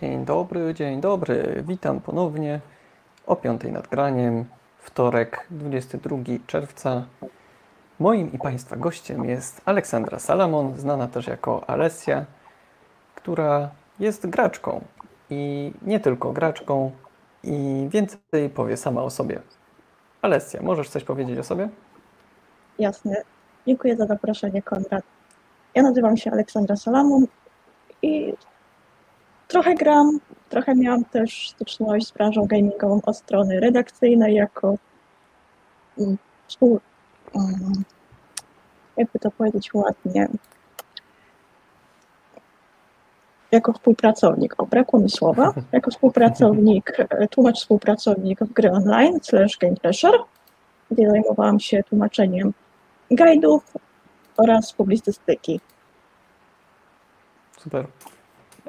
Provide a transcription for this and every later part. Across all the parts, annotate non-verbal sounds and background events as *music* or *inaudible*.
Dzień dobry, dzień dobry. Witam ponownie o 5 nad graniem. Wtorek, 22 czerwca. Moim i Państwa gościem jest Aleksandra Salamon, znana też jako Alessia, która jest graczką. I nie tylko graczką, i więcej powie sama o sobie. Alessia, możesz coś powiedzieć o sobie? Jasne. Dziękuję za zaproszenie, Konrad. Ja nazywam się Aleksandra Salamon i trochę gram, trochę miałam też styczność z branżą gamingową od strony redakcyjnej jako mm, współ... mm, jakby to powiedzieć ładnie, jako współpracownik, o brakło mi słowa, *laughs* jako współpracownik, tłumacz współpracownik w gry online slash game pressure, gdzie zajmowałam się tłumaczeniem guide'ów oraz publicystyki. Super.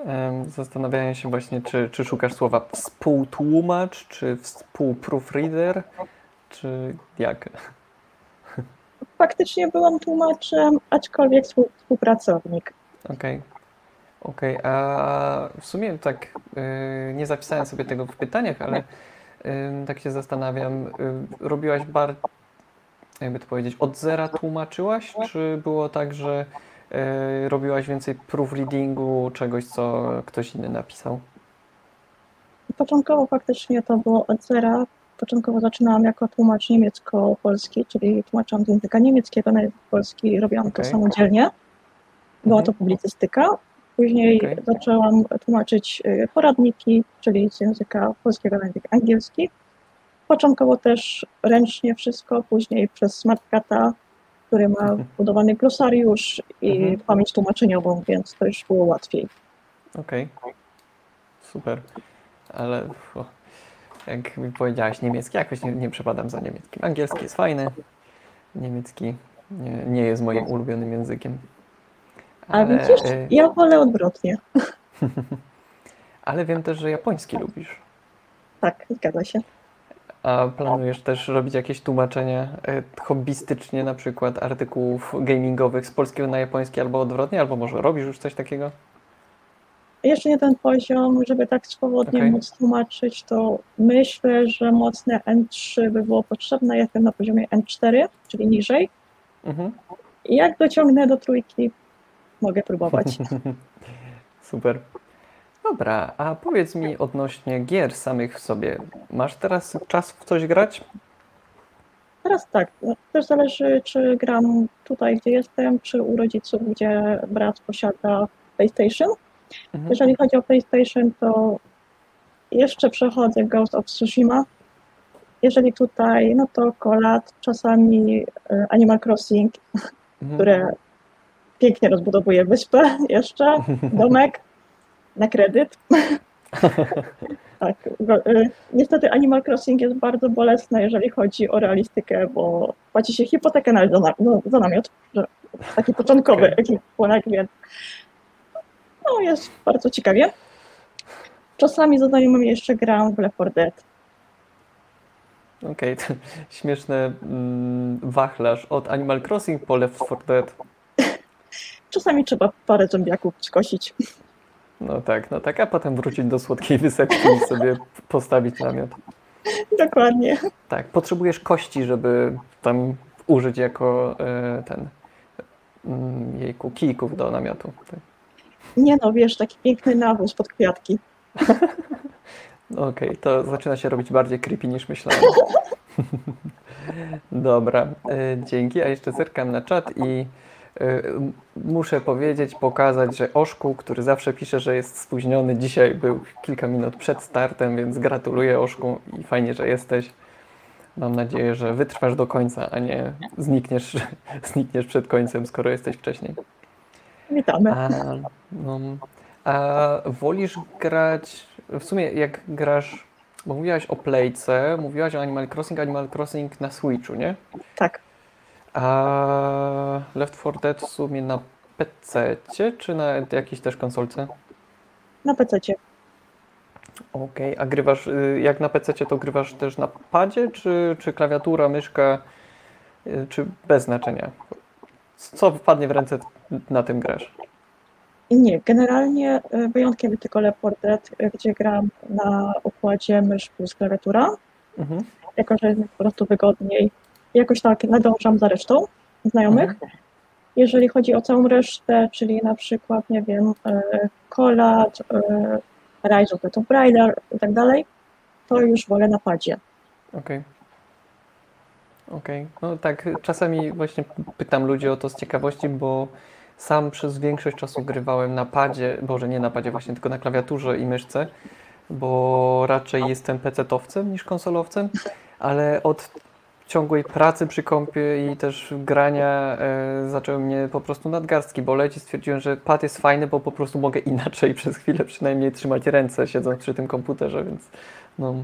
Em, Zastanawiałem się właśnie, czy, czy szukasz słowa współtłumacz, czy współproofreader, czy jak? Faktycznie byłam tłumaczem, aczkolwiek współ- współpracownik. Okej. Okej, a w sumie tak y, nie zapisałem sobie tego w pytaniach, ale tak się zastanawiam, y, robiłaś bar, jakby to powiedzieć, od zera tłumaczyłaś, czy było tak, że robiłaś więcej proofreadingu, czegoś, co ktoś inny napisał? Początkowo faktycznie to było od zera. Początkowo zaczynałam jako tłumacz niemiecko-polski, czyli tłumaczyłam z języka niemieckiego na język polski, robiłam to Okej. samodzielnie. Była Mhm. to publicystyka. Później Okej. zaczęłam tłumaczyć y, poradniki, czyli z języka polskiego na język angielski. Początkowo też ręcznie wszystko, później przez SmartCata, który ma Mhm. wbudowany glosariusz i Mhm. pamięć tłumaczeniową, więc to już było łatwiej. Okej. Super. Ale o, jak mi powiedziałaś niemiecki, jakoś nie, nie przepadam za niemieckim. Angielski jest fajny. Niemiecki nie, nie jest moim ulubionym językiem. A widzisz, e, ja wolę odwrotnie. *laughs* ale wiem też, że japoński lubisz. Tak, zgadza się. A planujesz też robić jakieś tłumaczenie e, hobbystycznie, na przykład artykułów gamingowych z polskiego na japoński albo odwrotnie, albo może robisz już coś takiego? Jeszcze nie ten poziom, żeby tak swobodnie Okej. móc tłumaczyć, to myślę, że mocne N3 by było potrzebne. Jestem na poziomie N4, czyli niżej. Mhm. Jak dociągnę do trójki, mogę próbować. *laughs* Super. Dobra, a powiedz mi odnośnie gier samych w sobie. Masz teraz czas w coś grać? Teraz tak, no, też zależy, czy gram tutaj, gdzie jestem, czy u rodziców, gdzie brat posiada PlayStation. Mhm. Jeżeli chodzi o PlayStation, to jeszcze przechodzę Ghost of Tsushima. Jeżeli tutaj, no to Kolat, czasami e, Animal Crossing, Mhm. które pięknie rozbudowuje wyspę jeszcze, *laughs* domek na kredyt. *laughs* tak, y, niestety Animal Crossing jest bardzo bolesne, jeżeli chodzi o realistykę, bo płaci się hipotekę nawet za, na, no, za namiot, taki początkowy Okej. ekwipunek, więc no, jest bardzo ciekawie. Czasami za znajomymi jeszcze gram w Left 4 Dead. Okej, *laughs* to śmieszny mm, wachlarz od Animal Crossing po Left 4 Dead. *laughs* Czasami trzeba parę zombiaków skosić. No tak, no tak, a potem wrócić do słodkiej wysepki i sobie postawić namiot. Dokładnie. Tak, potrzebujesz kości, żeby tam użyć jako e, ten mm, jejku, kijków do namiotu. Tak. Nie no, wiesz, taki piękny nawóz pod kwiatki. *laughs* No Okej, to zaczyna się robić bardziej creepy niż myślałem. *laughs* Dobra, e, dzięki. A jeszcze zerkam na czat i muszę powiedzieć, pokazać, że Oszku, który zawsze pisze, że jest spóźniony, dzisiaj był kilka minut przed startem, więc gratuluję Oszku i fajnie, że jesteś. Mam nadzieję, że wytrwasz do końca, a nie znikniesz, *laughs* znikniesz przed końcem, skoro jesteś wcześniej. Witamy. A, no, a wolisz grać, w sumie jak grasz, bo mówiłaś o Playce, mówiłaś o Animal Crossing, Animal Crossing na Switchu, nie? Tak. A Left 4 Dead w sumie na PC, czy na jakiejś też konsolce? Na PC-cie. Okej, a grywasz, y, jak na PC to grywasz też na padzie, czy, czy klawiatura, myszka, y, czy bez znaczenia? Co wpadnie w ręce, na tym grasz? Nie, generalnie e, wyjątkiem tylko Left 4 Dead, gdzie gram na układzie mysz plus klawiatura, Mhm. jako że jest mi po prostu wygodniej. Jakoś tak nadążam za resztą znajomych. Mhm. Jeżeli chodzi o całą resztę, czyli na przykład, nie wiem, e, Collage, e, Rise of the Tomb Raider i tak dalej, to już wolę na padzie. Okej. Okej. No tak, czasami właśnie pytam ludzi o to z ciekawości, bo sam przez większość czasu grywałem na padzie, boże nie na padzie właśnie, tylko na klawiaturze i myszce, bo raczej jestem PC-towcem niż konsolowcem, ale od ciągłej pracy przy kompie i też grania e, zaczęły mnie po prostu nadgarstki boleć i stwierdziłem, że pad jest fajny, bo po prostu mogę inaczej *laughs* przez chwilę przynajmniej trzymać ręce siedząc przy tym komputerze, więc no...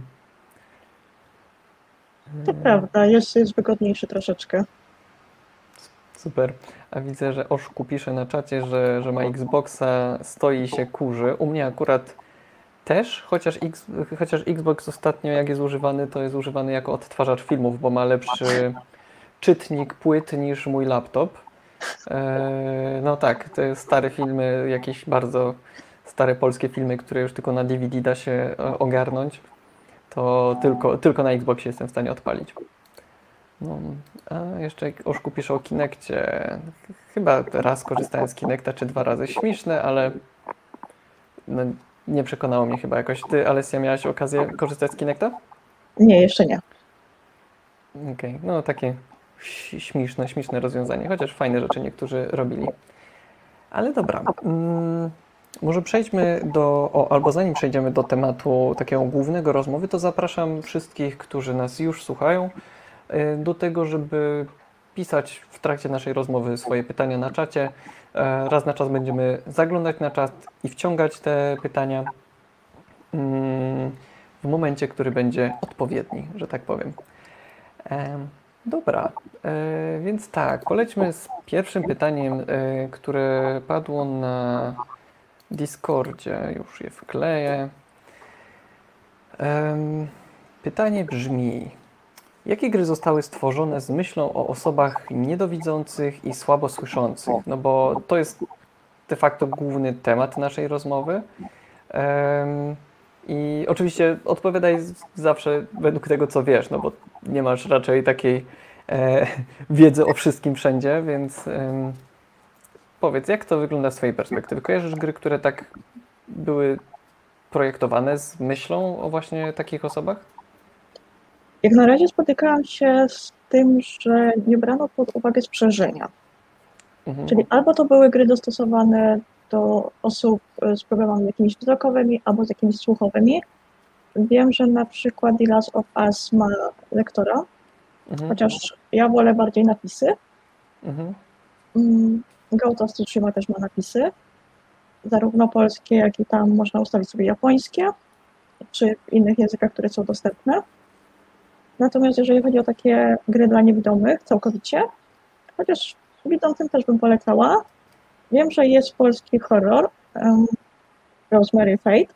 To prawda, jeszcze jest wygodniejszy troszeczkę. Super. A widzę, że Oszku pisze na czacie, że, że ma Xboxa, stoi i się kurzy. U mnie akurat też, chociaż, X, chociaż Xbox ostatnio jak jest używany, to jest używany jako odtwarzacz filmów, bo ma lepszy czytnik płyt niż mój laptop. Eee, no tak, te stare filmy, jakieś bardzo stare polskie filmy, które już tylko na DVD da się e, ogarnąć, to tylko, tylko na Xboxie jestem w stanie odpalić. No, a jeszcze Oszku pisze o Kinekcie. Chyba raz korzystałem z Kinecta, czy dwa razy. Śmieszne, ale no, nie przekonało mnie chyba jakoś. Ty, Alessia, miałaś okazję korzystać z Kinecta? Nie, jeszcze nie. Okej, no takie śmieszne, śmieszne rozwiązanie, chociaż fajne rzeczy niektórzy robili. Ale dobra, mm, może przejdźmy do, o, albo zanim przejdziemy do tematu takiego głównego rozmowy, to zapraszam wszystkich, którzy nas już słuchają, y, do tego, żeby pisać w trakcie naszej rozmowy swoje pytania na czacie. E, Raz na czas będziemy zaglądać na czat i wciągać te pytania mm, w momencie, który będzie odpowiedni, że tak powiem. Em, Dobra, e, więc tak, polećmy z pierwszym pytaniem, e, które padło na Discordzie. Już je wkleję. Pytanie brzmi: Jakie gry zostały stworzone z myślą o osobach niedowidzących i słabo słyszących? No bo to jest de facto główny temat naszej rozmowy. I oczywiście odpowiadaj zawsze według tego, co wiesz, no bo nie masz raczej takiej e, wiedzy o wszystkim wszędzie, więc powiedz, jak to wygląda z Twojej perspektywy? Kojarzysz gry, które tak były projektowane z myślą o właśnie takich osobach? Jak na razie spotykałam się z tym, że nie brano pod uwagę sprzężenia. Mhm. Czyli albo to były gry dostosowane do osób e, z problemami jakimiś wzrokowymi, albo z jakimiś słuchowymi. Wiem, że na przykład The Last of Us ma lektora, Mhm. chociaż ja wolę bardziej napisy. Mhm. Ghost of Tsushima też ma napisy, zarówno polskie, jak i tam można ustawić sobie japońskie, czy w innych językach, które są dostępne. Natomiast jeżeli chodzi o takie gry dla niewidomych całkowicie, chociaż widzącym też bym polecała, wiem, że jest polski horror, um, Rosemary Fate.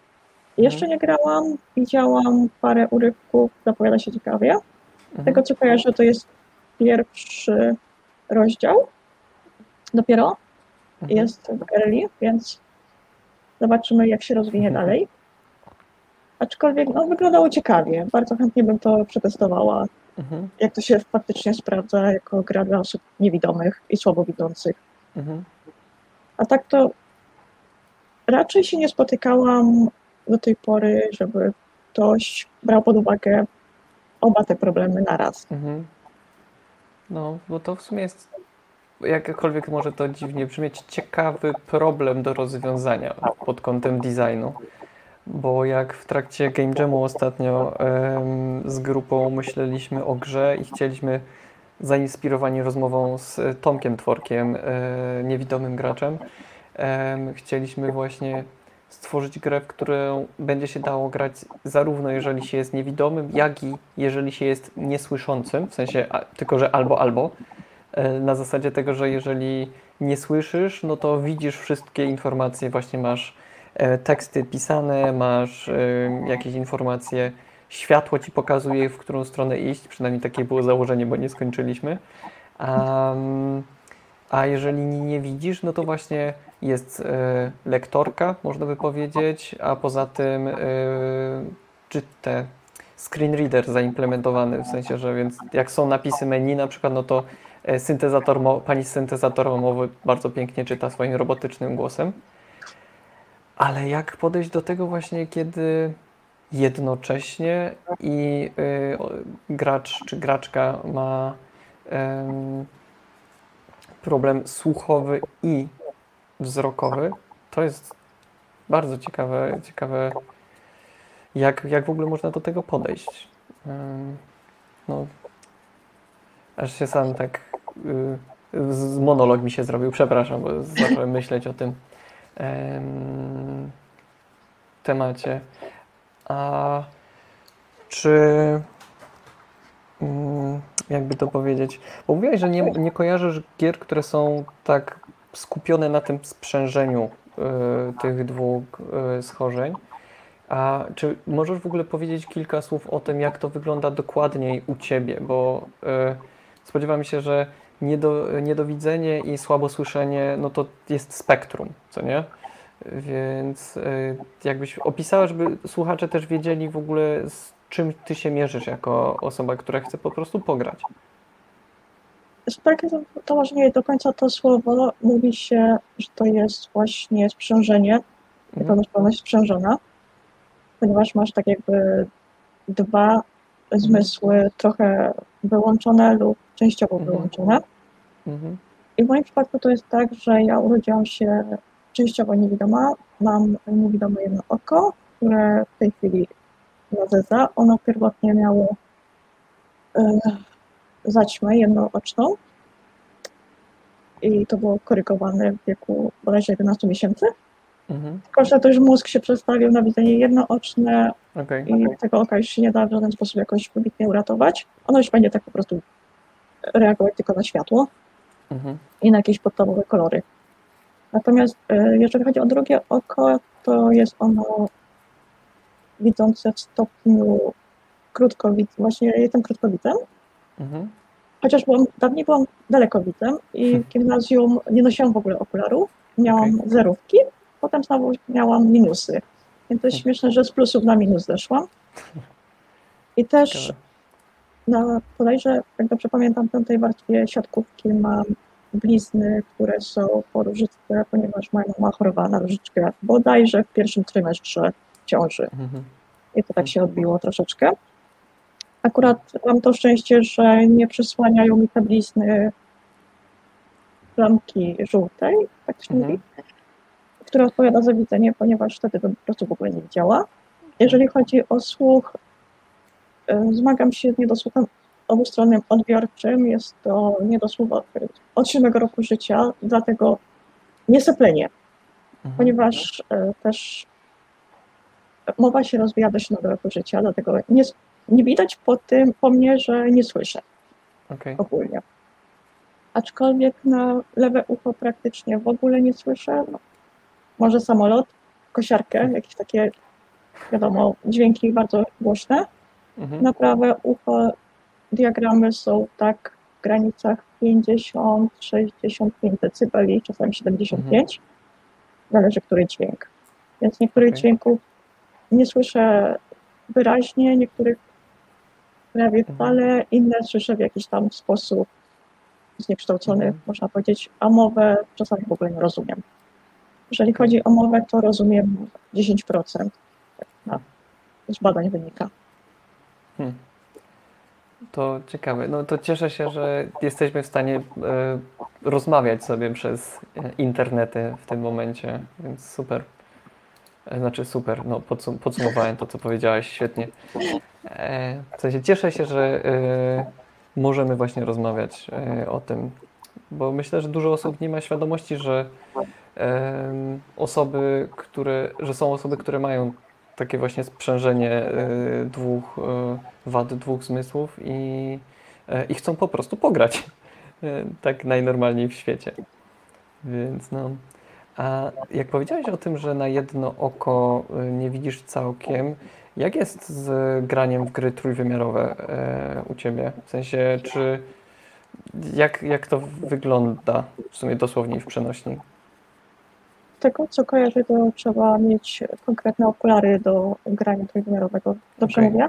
Jeszcze nie grałam, widziałam parę urywków, zapowiada się ciekawie. Z Mhm. tego co kojarzę, to jest pierwszy rozdział. Dopiero Mhm. jest w early, więc zobaczymy, jak się rozwinie Mhm. dalej. Aczkolwiek no, wyglądało ciekawie. Bardzo chętnie bym to przetestowała, Mhm. jak to się faktycznie sprawdza jako gra dla osób niewidomych i słabowidzących. Mhm. A tak to raczej się nie spotykałam do tej pory, żeby ktoś brał pod uwagę oba te problemy naraz. Mhm. No, bo to w sumie jest, jakkolwiek może to dziwnie brzmieć, ciekawy problem do rozwiązania pod kątem designu. Bo jak w trakcie Game Jamu ostatnio z grupą myśleliśmy o grze i chcieliśmy, zainspirowani rozmową z Tomkiem Tworkiem, e, niewidomym graczem, em, chcieliśmy właśnie stworzyć grę, w którą będzie się dało grać zarówno jeżeli się jest niewidomym, jak i jeżeli się jest niesłyszącym, w sensie a, tylko, że albo, albo. E, Na zasadzie tego, że jeżeli nie słyszysz, no to widzisz wszystkie informacje, właśnie masz teksty pisane, masz e, jakieś informacje, światło ci pokazuje, w którą stronę iść, przynajmniej takie było założenie, bo nie skończyliśmy. A jeżeli nie widzisz, no to właśnie jest e, lektorka, można by powiedzieć, a poza tym e, czy te screen reader zaimplementowany, w sensie, że więc jak są napisy menu na przykład, no to e, syntezator, pani z syntezatora mowy bardzo pięknie czyta swoim robotycznym głosem. Ale jak podejść do tego właśnie, kiedy jednocześnie i y, gracz czy graczka ma em, problem słuchowy i wzrokowy, to jest bardzo ciekawe, ciekawe jak, jak w ogóle można do tego podejść. Em, no, aż się sam tak y, monolog mi się zrobił, przepraszam, bo zacząłem myśleć o tym temacie. A czy mm, jakby to powiedzieć? Bo mówiłaś, że nie, nie kojarzysz gier, które są tak skupione na tym sprzężeniu y, tych dwóch y, schorzeń. A czy możesz w ogóle powiedzieć kilka słów o tym, jak to wygląda dokładniej u Ciebie? Bo y, spodziewam się, że niedo, niedowidzenie i słabosłyszenie, no to jest spektrum, co nie? Więc y, jakbyś opisała, żeby słuchacze też wiedzieli w ogóle z czym Ty się mierzysz jako osoba, która chce po prostu pograć. Spark to może nie do końca to słowo. Mówi się, że to jest właśnie sprzężenie, Mhm. niepełnosprawność sprzężona, ponieważ masz tak jakby dwa zmysły trochę wyłączone lub częściowo Mhm. wyłączone. Mhm. I w moim przypadku to jest tak, że ja urodziłam się częściowo niewidoma. Mam niewidome jedno oko, które w tej chwili nazywa. Ono pierwotnie miało e, zaćmę jednooczną i to było korygowane w wieku bodajże 11 miesięcy. Mhm. Tylko, że też mózg się przestawił na widzenie jednooczne Okej. i tego oka już się nie da w żaden sposób jakoś wybitnie uratować. Ono już będzie tak po prostu reagować tylko na światło Mhm. i na jakieś podstawowe kolory. Natomiast e, jeżeli chodzi o drugie oko, to jest ono widzące w stopniu krótkowid. Właśnie ja jestem krótkowidzem, Mhm. chociaż byłam, dawniej byłam dalekowidzem i w gimnazjum nie nosiłam w ogóle okularów. Miałam Okej. zerówki, potem znowu miałam minusy. Więc to jest Hmm. śmieszne, że z plusów na minus zeszłam. I też. Na bodajże, jak dobrze pamiętam, piątej warstwie siatkówki mam blizny, które są po różyczce, ponieważ moja mama chorowała na różyczkę bodajże w pierwszym trymestrze ciąży. Mhm. I to tak się odbiło troszeczkę. Akurat mam to szczęście, że nie przysłaniają mi te blizny plamki żółtej, tak się Mhm. mówi, która odpowiada za widzenie, ponieważ wtedy bym po prostu w ogóle nie widziała. Jeżeli chodzi o słuch, zmagam się z niedosłuchem obustronnym odbiorczym. Jest to niedosłuch od, od 7 roku życia, dlatego nie seplenie, Mhm. ponieważ y, też mowa się rozwija do 7 roku życia, dlatego nie, nie widać po tym, po mnie, że nie słyszę Okej. ogólnie. Aczkolwiek na lewe ucho praktycznie w ogóle nie słyszę. No, może samolot, kosiarkę, jakieś takie, wiadomo, dźwięki bardzo głośne. Mhm. Na prawe ucho diagramy są tak w granicach 50-65 dB, czasami 75. Zależy, który dźwięk. Więc niektórych Okej. dźwięków nie słyszę wyraźnie, niektórych prawie Mhm. wcale, inne słyszę w jakiś tam sposób zniekształcony, Mhm. można powiedzieć, a mowę czasami w ogóle nie rozumiem. Jeżeli chodzi o mowę, to rozumiem 10%. Tak, na, z badań wynika. Hmm. To ciekawe. No to cieszę się, że jesteśmy w stanie e, rozmawiać sobie przez e, internety w tym momencie, więc super. E, Znaczy super, no podsum podsumowałem to, co powiedziałaś świetnie. E, w sensie cieszę się, że możemy właśnie rozmawiać o tym, bo myślę, że dużo osób nie ma świadomości, że osoby, które, że są osoby, które mają takie właśnie sprzężenie e, dwóch e, wad, dwóch zmysłów i, e, i chcą po prostu pograć tak najnormalniej w świecie. Więc no. A jak powiedziałeś o tym, że na jedno oko nie widzisz całkiem, jak jest z graniem w gry trójwymiarowe u Ciebie? W sensie, czy jak, jak to wygląda w sumie dosłownie w przenośni? Tego co kojarzę, to trzeba mieć konkretne okulary do grania trójwymiarowego. Dobrze Okej. mówię?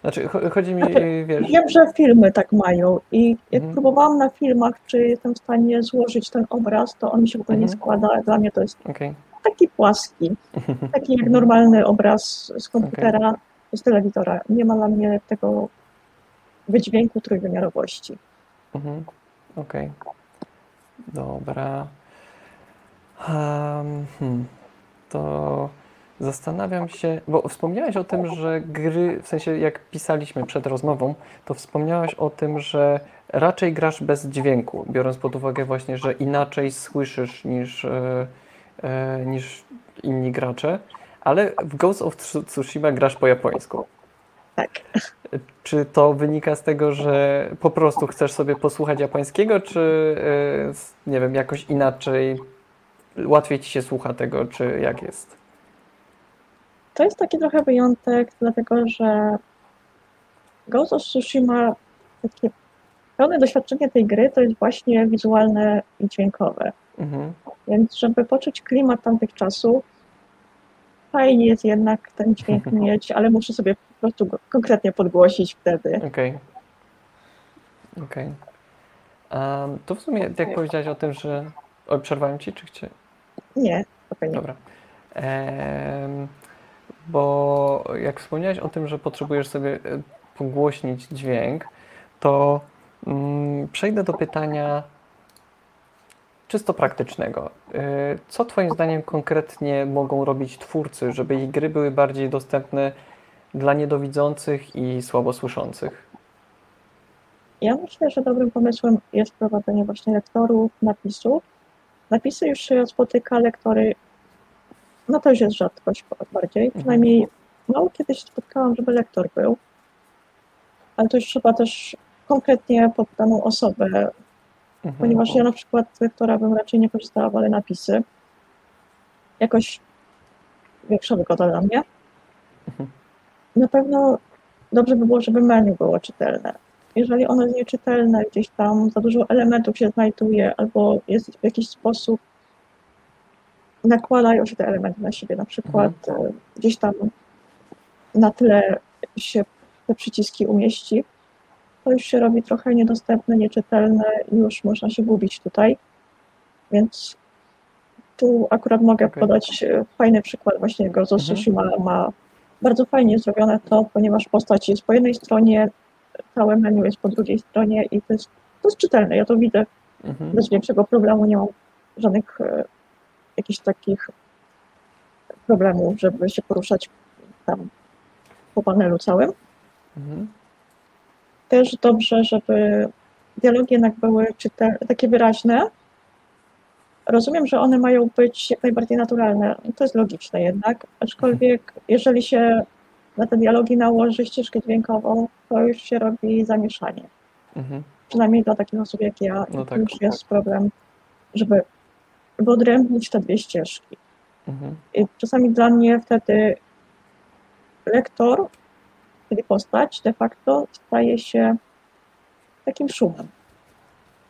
Znaczy, cho- chodzi mi, Znaczy, wiesz, Wiem, że filmy tak mają i jak Mhm. próbowałam na filmach, czy jestem w stanie złożyć ten obraz, to on mi się w ogóle nie Mhm. składa. Dla mnie to jest okej. taki płaski, *laughs* taki jak normalny obraz z komputera, z telewizora. Nie ma dla mnie tego wydźwięku trójwymiarowości. Mhm. Okej. Dobra. Em, hmm. To zastanawiam się, bo wspomniałeś o tym, że gry, w sensie jak pisaliśmy przed rozmową, to wspomniałeś o tym, że raczej grasz bez dźwięku, biorąc pod uwagę właśnie, że inaczej słyszysz niż, e, e, niż inni gracze, ale w Ghost of Tsu- Tsushima grasz po japońsku. Tak. Czy to wynika z tego, że po prostu chcesz sobie posłuchać japońskiego, czy s- nie wiem, jakoś inaczej łatwiej ci się słucha tego, czy jak jest? To jest taki trochę wyjątek, dlatego że Ghost of Tsushima, takie pełne doświadczenie tej gry to jest właśnie wizualne i dźwiękowe. Mhm. Więc żeby poczuć klimat tamtych czasów, fajnie jest jednak ten dźwięk *laughs* mieć, ale muszę sobie po prostu go konkretnie podgłosić wtedy. Okej. Okej. Em, to w sumie, jak powiedziałeś o tym, że... O, przerwałem ci, czy chcie... Nie, spokojnie. Dobra. Bo jak wspomniałeś o tym, że potrzebujesz sobie e, pogłośnić dźwięk, to mm, przejdę do pytania czysto praktycznego. E, Co Twoim zdaniem konkretnie mogą robić twórcy, żeby ich gry były bardziej dostępne dla niedowidzących i słabosłyszących? Ja myślę, że dobrym pomysłem jest prowadzenie właśnie lektorów, napisów. Napisy już się spotyka, lektory, no to już jest rzadkość bardziej. Przynajmniej mało kiedyś spotkałam, żeby lektor był, ale to już trzeba też konkretnie pod daną osobę, Mhm. ponieważ ja na przykład z lektora bym raczej nie korzystała, wolę napisy. Jakoś większa wygoda dla mnie. Mhm. Na pewno dobrze by było, żeby menu było czytelne. Jeżeli ono jest nieczytelne, gdzieś tam za dużo elementów się znajduje, albo jest w jakiś sposób nakładają się te elementy na siebie, na przykład e, gdzieś tam na tyle się te przyciski umieści, to już się robi trochę niedostępne, nieczytelne i już można się gubić tutaj. Więc tu akurat mogę Okej. podać e, fajny przykład właśnie of Mhm. Tsushima ma bardzo fajnie zrobione to, ponieważ postać jest po jednej stronie, całe menu jest po drugiej stronie i to jest, to jest czytelne. Ja to widzę Mhm. bez większego problemu, nie mam żadnych e, jakichś takich problemów, żeby się poruszać tam po panelu całym. Mhm. Też dobrze, żeby dialogi jednak były czytelne, takie wyraźne. Rozumiem, że one mają być jak najbardziej naturalne. To jest logiczne jednak, aczkolwiek jeżeli się na te dialogi nałoży ścieżkę dźwiękową, to już się robi zamieszanie. Mhm. Przynajmniej dla takich osób jak ja, No tak. już jest problem, żeby wyodrębnić te dwie ścieżki. Mhm. I czasami dla mnie wtedy lektor, czyli postać de facto staje się takim szumem.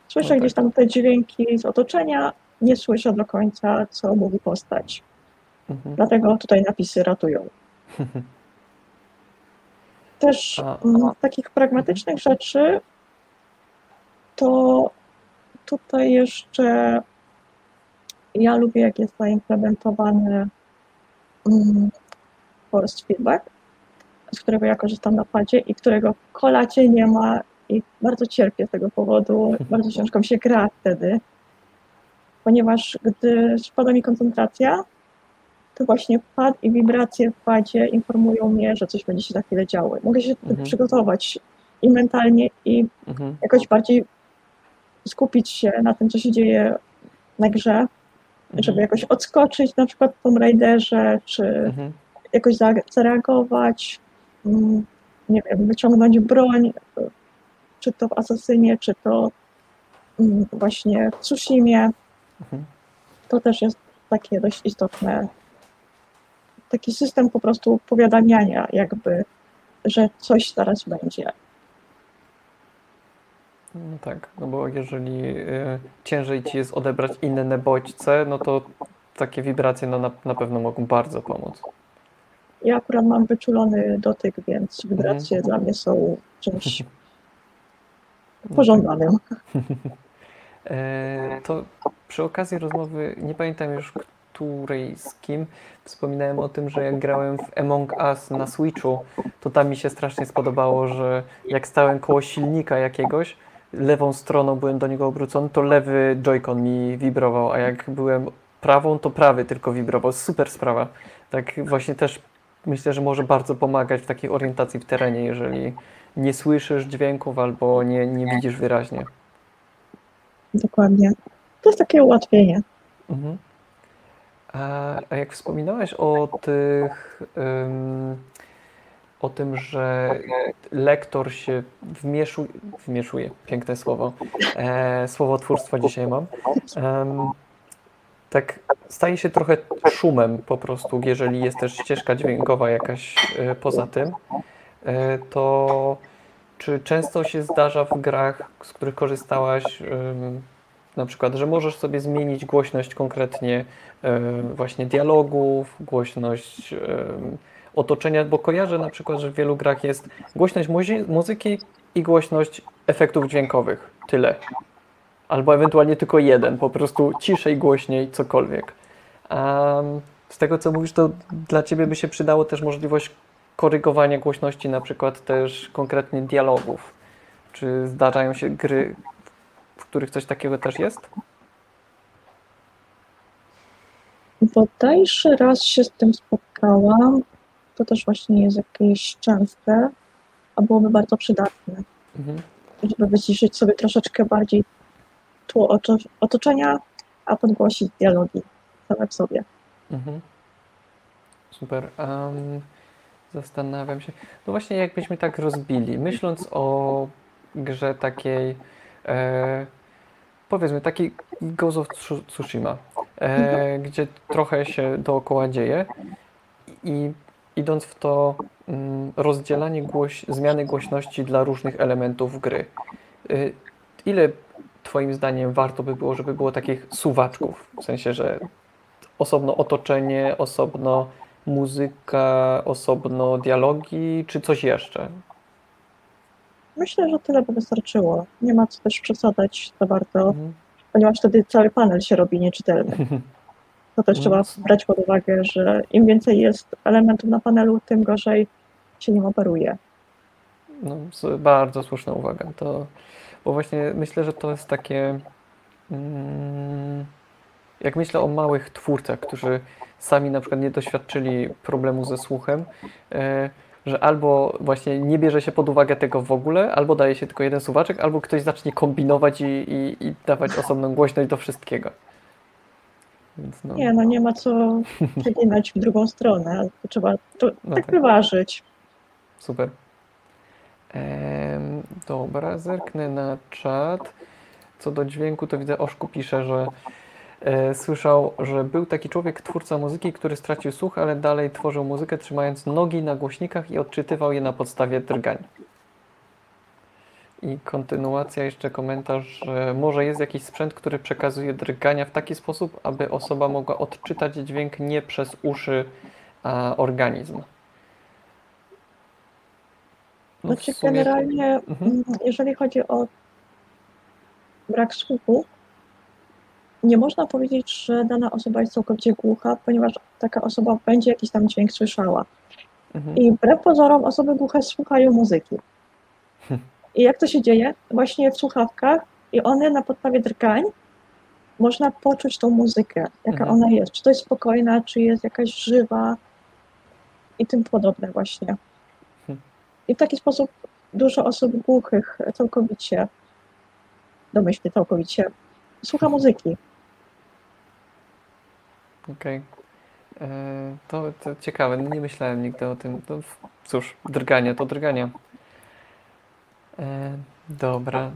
Słyszę No tak. gdzieś tam te dźwięki z otoczenia, nie słyszę do końca, co mówi postać. Mhm. Dlatego tutaj napisy ratują. *laughs* Też A- mm, takich pragmatycznych rzeczy to tutaj jeszcze ja lubię, jak jest zaimplementowany mm, force feedback, z którego ja korzystam na padzie i którego w kolacie nie ma i bardzo cierpię z tego powodu. *laughs* Bardzo ciężko mi się gra wtedy, ponieważ gdy spada mi koncentracja, to właśnie pad i wibracje w padzie informują mnie, że coś będzie się za chwilę działo. Mogę się Mhm. przygotować i mentalnie, i Mhm. jakoś bardziej skupić się na tym, co się dzieje na grze, żeby jakoś odskoczyć na przykład w Tomb Raiderze, czy Mhm. jakoś za- zareagować, mm, nie wiem, wyciągnąć broń, czy to w Asasynie, czy to mm, właśnie w Tsushimie. Mhm. To też jest takie dość istotne. Taki system po prostu powiadamiania jakby, że coś zaraz będzie. No tak, no bo jeżeli y, ciężej ci jest odebrać inne bodźce, no to takie wibracje no, na, na pewno mogą bardzo pomóc. Ja akurat mam wyczulony dotyk, więc wibracje dla mnie są czymś *laughs* pożądanym. *laughs* E, to przy okazji rozmowy, nie pamiętam już której z kim, wspominałem o tym, że jak grałem w Among Us na Switchu, to tam mi się strasznie spodobało, że jak stałem koło silnika jakiegoś, lewą stroną byłem do niego obrócony, to lewy joycon mi wibrował, a jak byłem prawą, to prawy tylko wibrował. Super sprawa. Tak właśnie też myślę, że może bardzo pomagać w takiej orientacji w terenie, jeżeli nie słyszysz dźwięków albo nie, nie widzisz wyraźnie. Dokładnie. To jest takie ułatwienie. Mhm. A, jak wspominałeś o tych, o tym, że lektor się wmieszu, wmieszuje, piękne słowo, e, słowotwórstwa dzisiaj mam, tak staje się trochę szumem po prostu, jeżeli jest też ścieżka dźwiękowa jakaś e, poza tym, e, to czy często się zdarza w grach, z których korzystałaś, na przykład, że możesz sobie zmienić głośność konkretnie właśnie dialogów, głośność otoczenia, bo kojarzę na przykład, że w wielu grach jest głośność muzy- muzyki i głośność efektów dźwiękowych. Tyle. Albo ewentualnie tylko jeden, po prostu ciszej, głośniej, cokolwiek. A z tego co mówisz, to dla Ciebie by się przydało też możliwość korygowania głośności, na przykład też konkretnie dialogów. Czy zdarzają się gry, w których coś takiego też jest? Bodajże raz się z tym spotkałam. To też właśnie jest jakieś częste, a byłoby bardzo przydatne, Mhm. żeby wyciszyć sobie troszeczkę bardziej tło oto- otoczenia, a podgłosić dialogi same w sobie. Mhm. Super. Em, zastanawiam się. No właśnie, jakbyśmy tak rozbili, myśląc o grze takiej, e, powiedzmy, takiej Ghost of Tsu- Tsushima, e, gdzie trochę się dookoła dzieje i idąc w to mm, rozdzielanie głoś, zmiany głośności dla różnych elementów gry. Y, Ile Twoim zdaniem warto by było, żeby było takich suwaczków? W sensie, że osobno otoczenie, osobno muzyka, osobno dialogi, czy coś jeszcze? Myślę, że tyle by wystarczyło. Nie ma co też przesadzać za bardzo, Mhm. Ponieważ wtedy cały panel się robi nieczytelny. To też No. trzeba brać pod uwagę, że im więcej jest elementów na panelu, tym gorzej się nim operuje. No, bardzo słuszna uwaga. To, bo właśnie myślę, że to jest takie. Mm, jak myślę o małych twórcach, którzy sami na przykład nie doświadczyli problemu ze słuchem, e, że albo właśnie nie bierze się pod uwagę tego w ogóle, albo daje się tylko jeden suwaczek, albo ktoś zacznie kombinować i, i, i dawać osobną głośność do wszystkiego. Więc no, Nie, no nie ma co przeginać w drugą stronę. Trzeba to No tak tak. wyważyć. Super. Em, dobra, zerknę na czat. Co do dźwięku, to widzę, Oszku pisze, że słyszał, że był taki człowiek, twórca muzyki, który stracił słuch, ale dalej tworzył muzykę, trzymając nogi na głośnikach i odczytywał je na podstawie drgań. I kontynuacja, jeszcze komentarz, że może jest jakiś sprzęt, który przekazuje drgania w taki sposób, aby osoba mogła odczytać dźwięk nie przez uszy, a organizm. No, Znaczy sumie- generalnie, Mhm. jeżeli chodzi o brak słuchu, nie można powiedzieć, że dana osoba jest całkowicie głucha, ponieważ taka osoba będzie jakiś tam dźwięk słyszała. Mhm. I wbrew pozorom osoby głuche słuchają muzyki. I jak to się dzieje? Właśnie w słuchawkach i one na podstawie drgań można poczuć tą muzykę, jaka Mhm. ona jest. Czy to jest spokojna, czy jest jakaś żywa i tym podobne właśnie. Hmm. I w taki sposób dużo osób głuchych całkowicie, domyślnie całkowicie, słucha muzyki. Okej. E, To, to ciekawe, no nie myślałem nigdy o tym. To, cóż, drgania to drgania. E, Dobra.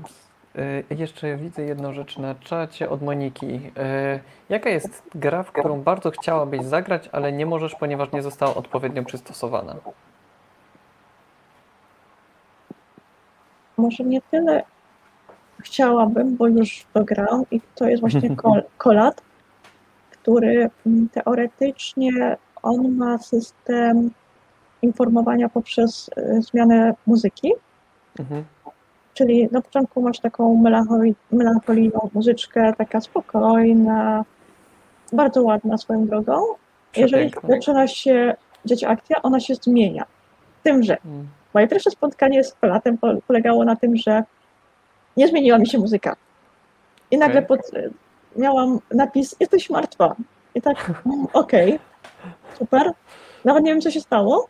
E, Jeszcze widzę jedną rzecz na czacie od Moniki. Jaka jest gra, w którą bardzo chciałabyś zagrać, ale nie możesz, ponieważ nie została odpowiednio przystosowana? Może nie tyle chciałabym, bo już dograłam i to jest właśnie *laughs* kol, kolat, który mm, teoretycznie on ma system informowania poprzez y, zmianę muzyki, Mhm. czyli na początku masz taką melancholi, melancholijną muzyczkę, taka spokojna, bardzo ładna swoją drogą. Jeżeli zaczyna się dziać akcja, ona się zmienia. Tym, że Mm. moje pierwsze spotkanie z kolatem po- polegało na tym, że nie zmieniła mi się muzyka. I nagle Okej. pod, miałam napis jesteś martwa. I tak, mm, okej, super. Nawet nie wiem, co się stało.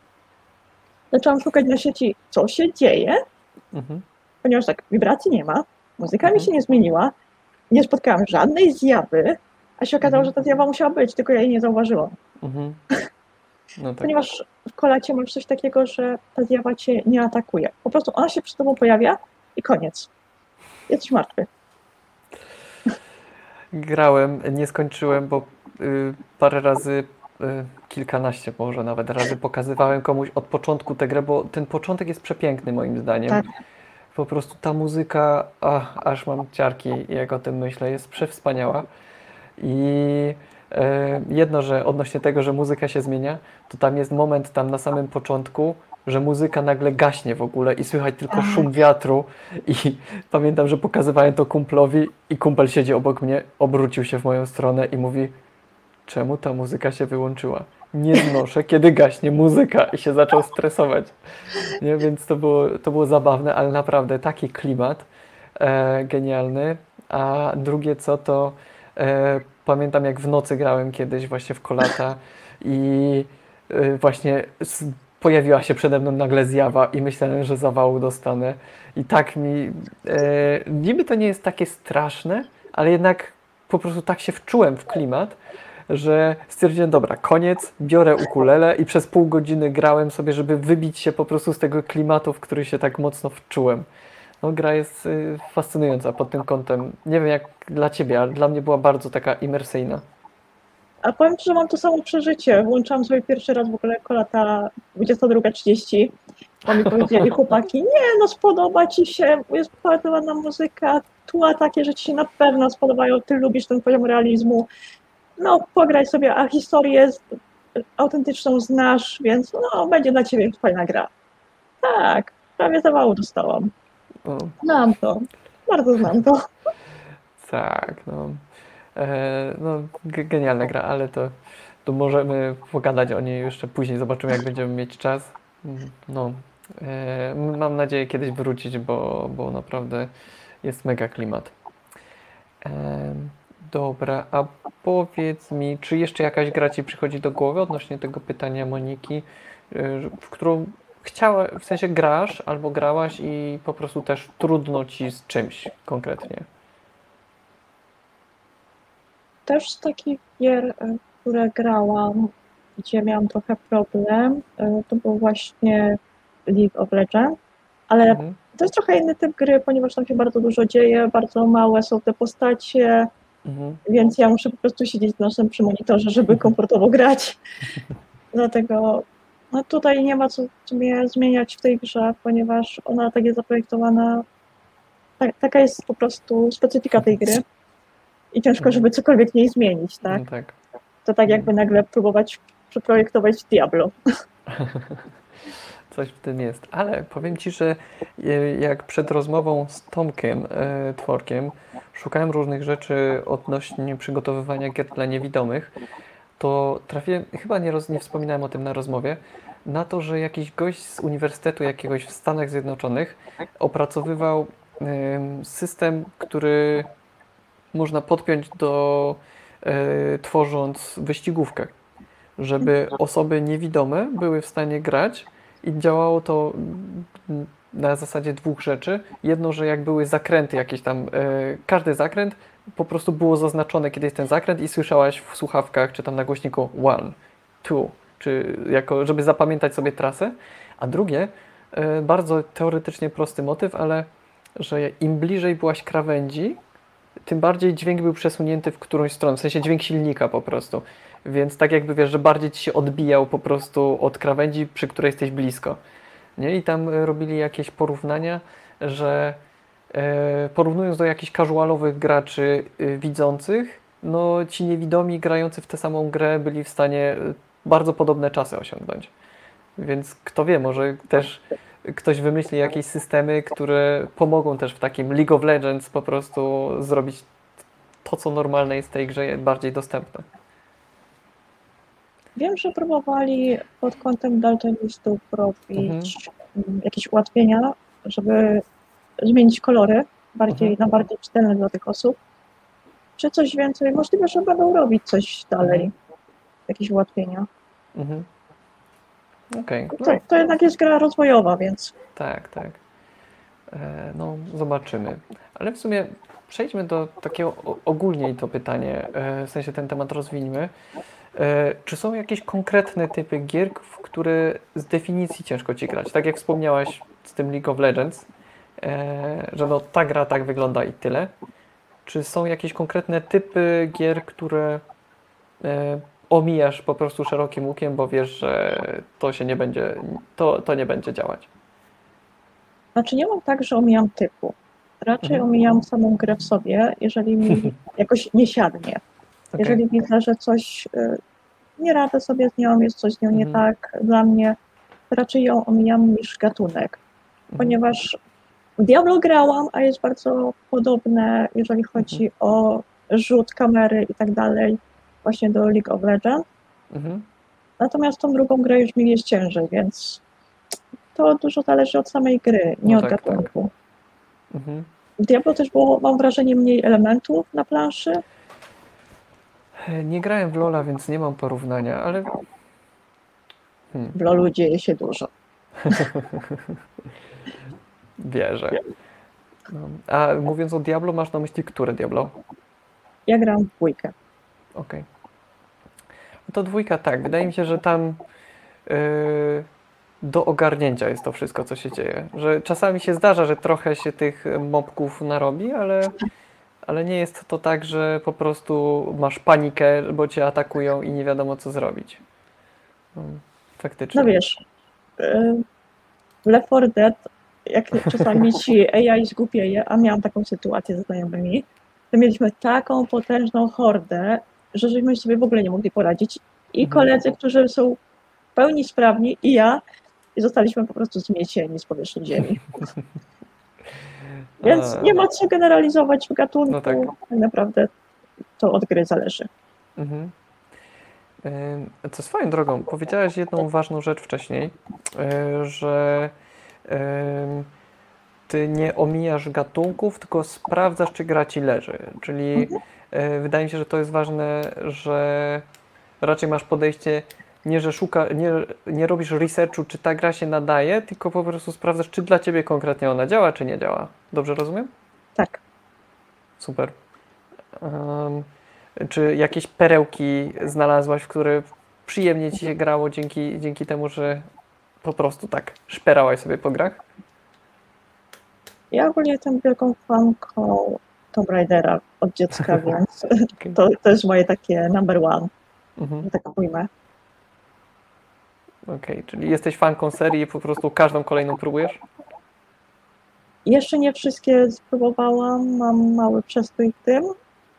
Zaczęłam szukać na sieci, co się dzieje, Mhm. ponieważ tak, wibracji nie ma, muzyka mi Mhm. się nie zmieniła, nie spotkałam żadnej zjawy, a się okazało, Mhm. że ta zjawa musiała być, tylko ja jej nie zauważyłam. Mhm. No tak. Ponieważ w kolacie masz coś takiego, że ta zjawa cię nie atakuje. Po prostu ona się przed tobą pojawia i koniec. Jesteś martwy. Grałem, nie skończyłem, bo y, parę razy, y, kilkanaście może nawet razy pokazywałem komuś od początku tę grę, bo ten początek jest przepiękny moim zdaniem. Tak. Po prostu ta muzyka, ach, aż mam ciarki, jak o tym myślę, jest przewspaniała. I e, jedno, że odnośnie tego, że muzyka się zmienia, to tam jest moment tam na samym początku, że muzyka nagle gaśnie w ogóle i słychać tylko Tak. szum wiatru i *laughs* pamiętam, że pokazywałem to kumplowi i kumpel siedzi obok mnie, obrócił się w moją stronę i mówi czemu ta muzyka się wyłączyła? Nie znoszę, kiedy gaśnie muzyka i się zaczął stresować. Nie? Więc to było, to było zabawne, ale naprawdę taki klimat e, genialny. A drugie co, to e, pamiętam jak w nocy grałem kiedyś właśnie w Kolata i e, właśnie s- pojawiła się przede mną nagle zjawa i myślałem, że zawału dostanę. I tak mi, e, niby to nie jest takie straszne, ale jednak po prostu tak się wczułem w klimat, że stwierdziłem, dobra, koniec, biorę ukulele i przez pół godziny grałem sobie, żeby wybić się po prostu z tego klimatu, w który się tak mocno wczułem. No, gra jest y, fascynująca pod tym kątem. Nie wiem jak dla Ciebie, ale dla mnie była bardzo taka imersyjna. A powiem Ci, że mam to samo przeżycie. Włączałam sobie pierwszy raz w ogóle kolata 22.30, bo mi powiedzieli chłopaki, nie no spodoba Ci się, jest bardzo ładna muzyka, tła takie, że Ci się na pewno spodobają, Ty lubisz ten poziom realizmu. No pograj sobie, a historię autentyczną znasz, więc no będzie dla Ciebie fajna gra. Tak, prawie zawału dostałam. Znam to, bardzo znam to. tak, no. E, no ge- genialna gra, ale to, to możemy pogadać o niej jeszcze później, zobaczymy jak będziemy mieć czas. No, e, mam nadzieję kiedyś wrócić, bo, bo naprawdę jest mega klimat. Em, Dobra, a powiedz mi, czy jeszcze jakaś gra Ci przychodzi do głowy odnośnie tego pytania Moniki, w którą chciała, w sensie grasz albo grałaś i po prostu też trudno Ci z czymś konkretnie? Też z takich gier, e, które grałam, gdzie miałam trochę problem, e, to był właśnie League of Legends, ale Mhm. to jest trochę inny typ gry, ponieważ tam się bardzo dużo dzieje, bardzo małe są te postacie, Mhm. więc ja muszę po prostu siedzieć nosem przy monitorze, żeby komfortowo grać. *laughs* Dlatego no tutaj nie ma co, mnie zmieniać w tej grze, ponieważ ona tak jest zaprojektowana, tak, taka jest po prostu specyfika tej gry i ciężko, żeby cokolwiek w niej zmienić, tak? No tak. To tak jakby nagle próbować przeprojektować Diablo. *laughs* Coś w tym jest. Ale powiem Ci, że e, jak przed rozmową z Tomkiem e, Tworkiem szukałem różnych rzeczy odnośnie przygotowywania gier dla niewidomych, to trafiłem, chyba nie, roz, nie wspominałem o tym na rozmowie, na to, że jakiś gość z uniwersytetu jakiegoś w Stanach Zjednoczonych opracowywał em, system, który można podpiąć do e, tworząc wyścigówkę, żeby osoby niewidome były w stanie grać i działało to na zasadzie dwóch rzeczy. Jedno, że jak były zakręty jakieś tam, e, każdy zakręt po prostu było zaznaczone, kiedy jest ten zakręt i słyszałaś w słuchawkach czy tam na głośniku one, two, czy jako, żeby zapamiętać sobie trasę. A drugie, e, bardzo teoretycznie prosty motyw, ale że im bliżej byłaś krawędzi, tym bardziej dźwięk był przesunięty w którąś stronę, w sensie dźwięk silnika po prostu. Więc tak jakby wiesz, że bardziej ci się odbijał po prostu od krawędzi, przy której jesteś blisko. Nie? I tam e, robili jakieś porównania, że e, porównując do jakichś casualowych graczy y, widzących, no ci niewidomi grający w tę samą grę byli w stanie y, bardzo podobne czasy osiągnąć. Więc kto wie, może też ktoś wymyśli jakieś systemy, które pomogą też w takim League of Legends po prostu zrobić to, co normalne jest w tej grze, bardziej dostępne. Wiem, że próbowali pod kątem daltonistów robić mm, jakieś ułatwienia, żeby zmienić kolory bardziej Mhm. na bardziej czytelne dla tych osób. Czy coś więcej? Możliwe, że będą robić coś dalej, jakieś ułatwienia. Mhm. Okej, no, To, to jednak jest gra rozwojowa, więc tak, tak. E, No, zobaczymy. Ale w sumie przejdźmy do takiego ogólniej to pytanie, e, w sensie ten temat rozwiniemy. E, Czy są jakieś konkretne typy gier, w które z definicji ciężko ci grać? Tak jak wspomniałaś z tym League of Legends, że no ta gra tak wygląda i tyle. Czy są jakieś konkretne typy gier, które omijasz po prostu szerokim łukiem, bo wiesz, że to się nie będzie, to, to nie będzie działać? Znaczy nie mam tak, że omijam typu. Raczej Mhm. omijam samą grę w sobie, jeżeli mi *laughs* jakoś nie siadnie. Okej. Jeżeli widzę, że coś y, nie radzę sobie z nią, jest coś z nią nie Mhm. tak dla mnie, raczej ją omijam niż gatunek. Mhm. Ponieważ Diablo grałam, a jest bardzo podobne, jeżeli chodzi o rzut kamery i tak dalej, właśnie do League of Legends. Mhm. Natomiast tą drugą grę już mi jest ciężej, więc to dużo zależy od samej gry, nie No od tak, tak. gatunku. Mhm. W Diablo też było, mam wrażenie, mniej elementów na planszy. Nie grałem w Lola, więc nie mam porównania, ale hmm, W LoLu dzieje się dużo. *laughs* wierzę. No. A mówiąc o Diablo, masz na myśli które Diablo? Ja gram w dwójkę. Okej. No to dwójka tak. Wydaje mi się, że tam yy, do ogarnięcia jest to wszystko, co się dzieje. Że czasami się zdarza, że trochę się tych mobków narobi, ale, ale nie jest to tak, że po prostu masz panikę, bo cię atakują i nie wiadomo, co zrobić. No, faktycznie. No wiesz, y, Left 4 Dead, jak czasami ci AI zgłupieje, a miałam taką sytuację ze znajomymi, to mieliśmy taką potężną hordę, że żeśmy sobie w ogóle nie mogli poradzić. I Mhm. koledzy, którzy są w pełni sprawni, i ja, i zostaliśmy po prostu zmiecieni z powierzchni ziemi. *laughs* Więc nie ma co generalizować w gatunku. No tak. tak naprawdę to od gry zależy. Mhm. Co swoją drogą, powiedziałaś jedną ważną rzecz wcześniej, y, że ty nie omijasz gatunków, tylko sprawdzasz, czy gra ci leży. Czyli y, wydaje mi się, że to jest ważne, że raczej masz podejście nie, że szuka, nie, nie robisz researchu, czy ta gra się nadaje, tylko po prostu sprawdzasz, czy dla ciebie konkretnie ona działa, czy nie działa. Dobrze rozumiem? Tak. Super. Em, czy jakieś perełki znalazłaś, w które przyjemnie ci się grało dzięki, dzięki temu, że po prostu tak szperałaś sobie po grach? Ja ogólnie jestem wielką fanką Tomb Raidera od dziecka, *laughs* więc Okej. to, to jest moje takie number one, Mhm, tak ujmę. Okej, czyli jesteś fanką serii i po prostu każdą kolejną próbujesz? Jeszcze nie wszystkie spróbowałam, mam mały przestój w tym,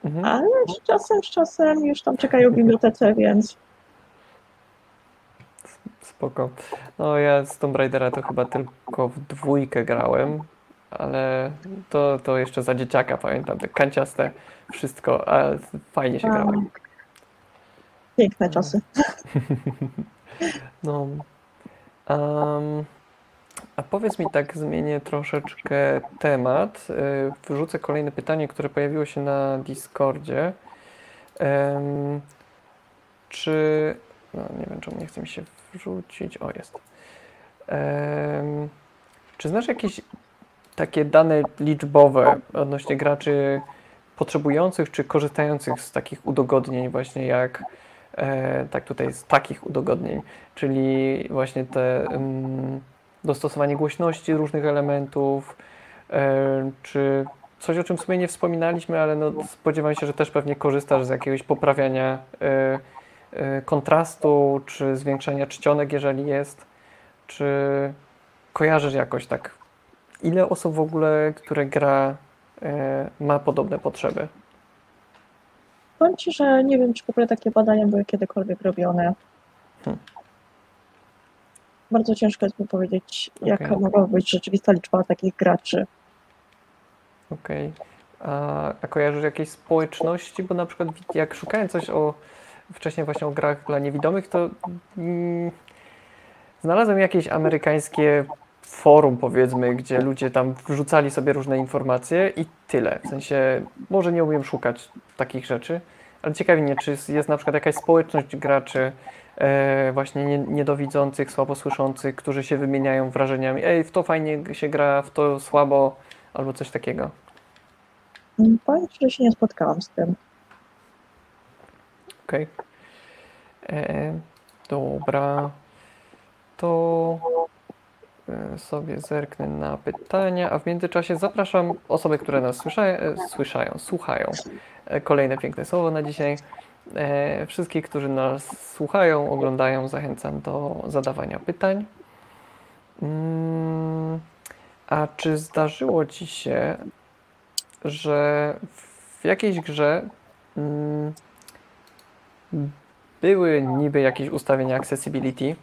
Mhm. ale z czasem, z czasem już tam czekają w bibliotece, więc Spoko. No ja z Tomb Raidera to chyba tylko w dwójkę grałem, ale to, to jeszcze za dzieciaka pamiętam, te kanciaste wszystko, a fajnie się a, grało. piękne czasy. No. Em, a powiedz mi tak, zmienię troszeczkę temat. Y, Wrzucę kolejne pytanie, które pojawiło się na Discordzie. Em, czy. No, nie wiem, czemu nie chce mi się wrzucić. O, jest. Em, czy znasz jakieś takie dane liczbowe odnośnie graczy potrzebujących czy korzystających z takich udogodnień, właśnie jak e, tak tutaj z takich udogodnień, czyli właśnie te mm, dostosowanie głośności różnych elementów, e, czy coś, o czym w sumie nie wspominaliśmy, ale no, spodziewam się, że też pewnie korzystasz z jakiegoś poprawiania e, kontrastu, czy zwiększania czcionek, jeżeli jest, czy kojarzysz jakoś tak ile osób w ogóle, które gra, e, ma podobne potrzeby? Powiem Ci, że nie wiem, czy w ogóle takie badania były kiedykolwiek robione. Hmm. Bardzo ciężko jest mi powiedzieć, Okej. jaka mogła być rzeczywista liczba takich graczy. Okej. A, a kojarzysz jakieś społeczności? Bo na przykład jak szukałem coś o wcześniej właśnie o grach dla niewidomych, to mm, znalazłem jakieś amerykańskie forum powiedzmy, gdzie ludzie tam wrzucali sobie różne informacje i tyle. W sensie może nie umiem szukać takich rzeczy, ale ciekawi mnie, czy jest, na przykład jakaś społeczność graczy e, właśnie nie, niedowidzących, słabosłyszących, którzy się wymieniają wrażeniami. Ej, w to fajnie się gra, w to słabo, albo coś takiego. Mm, Powiem Ci, że się nie spotkałam z tym. Okej. E, Dobra. To sobie zerknę na pytania, a w międzyczasie zapraszam osoby, które nas słyszają, słyszają słuchają. E, Kolejne piękne słowo na dzisiaj. E, Wszystkich, którzy nas słuchają, oglądają, zachęcam do zadawania pytań. Mm, A czy zdarzyło Ci się, że w jakiejś grze mm, były niby jakieś ustawienia accessibility,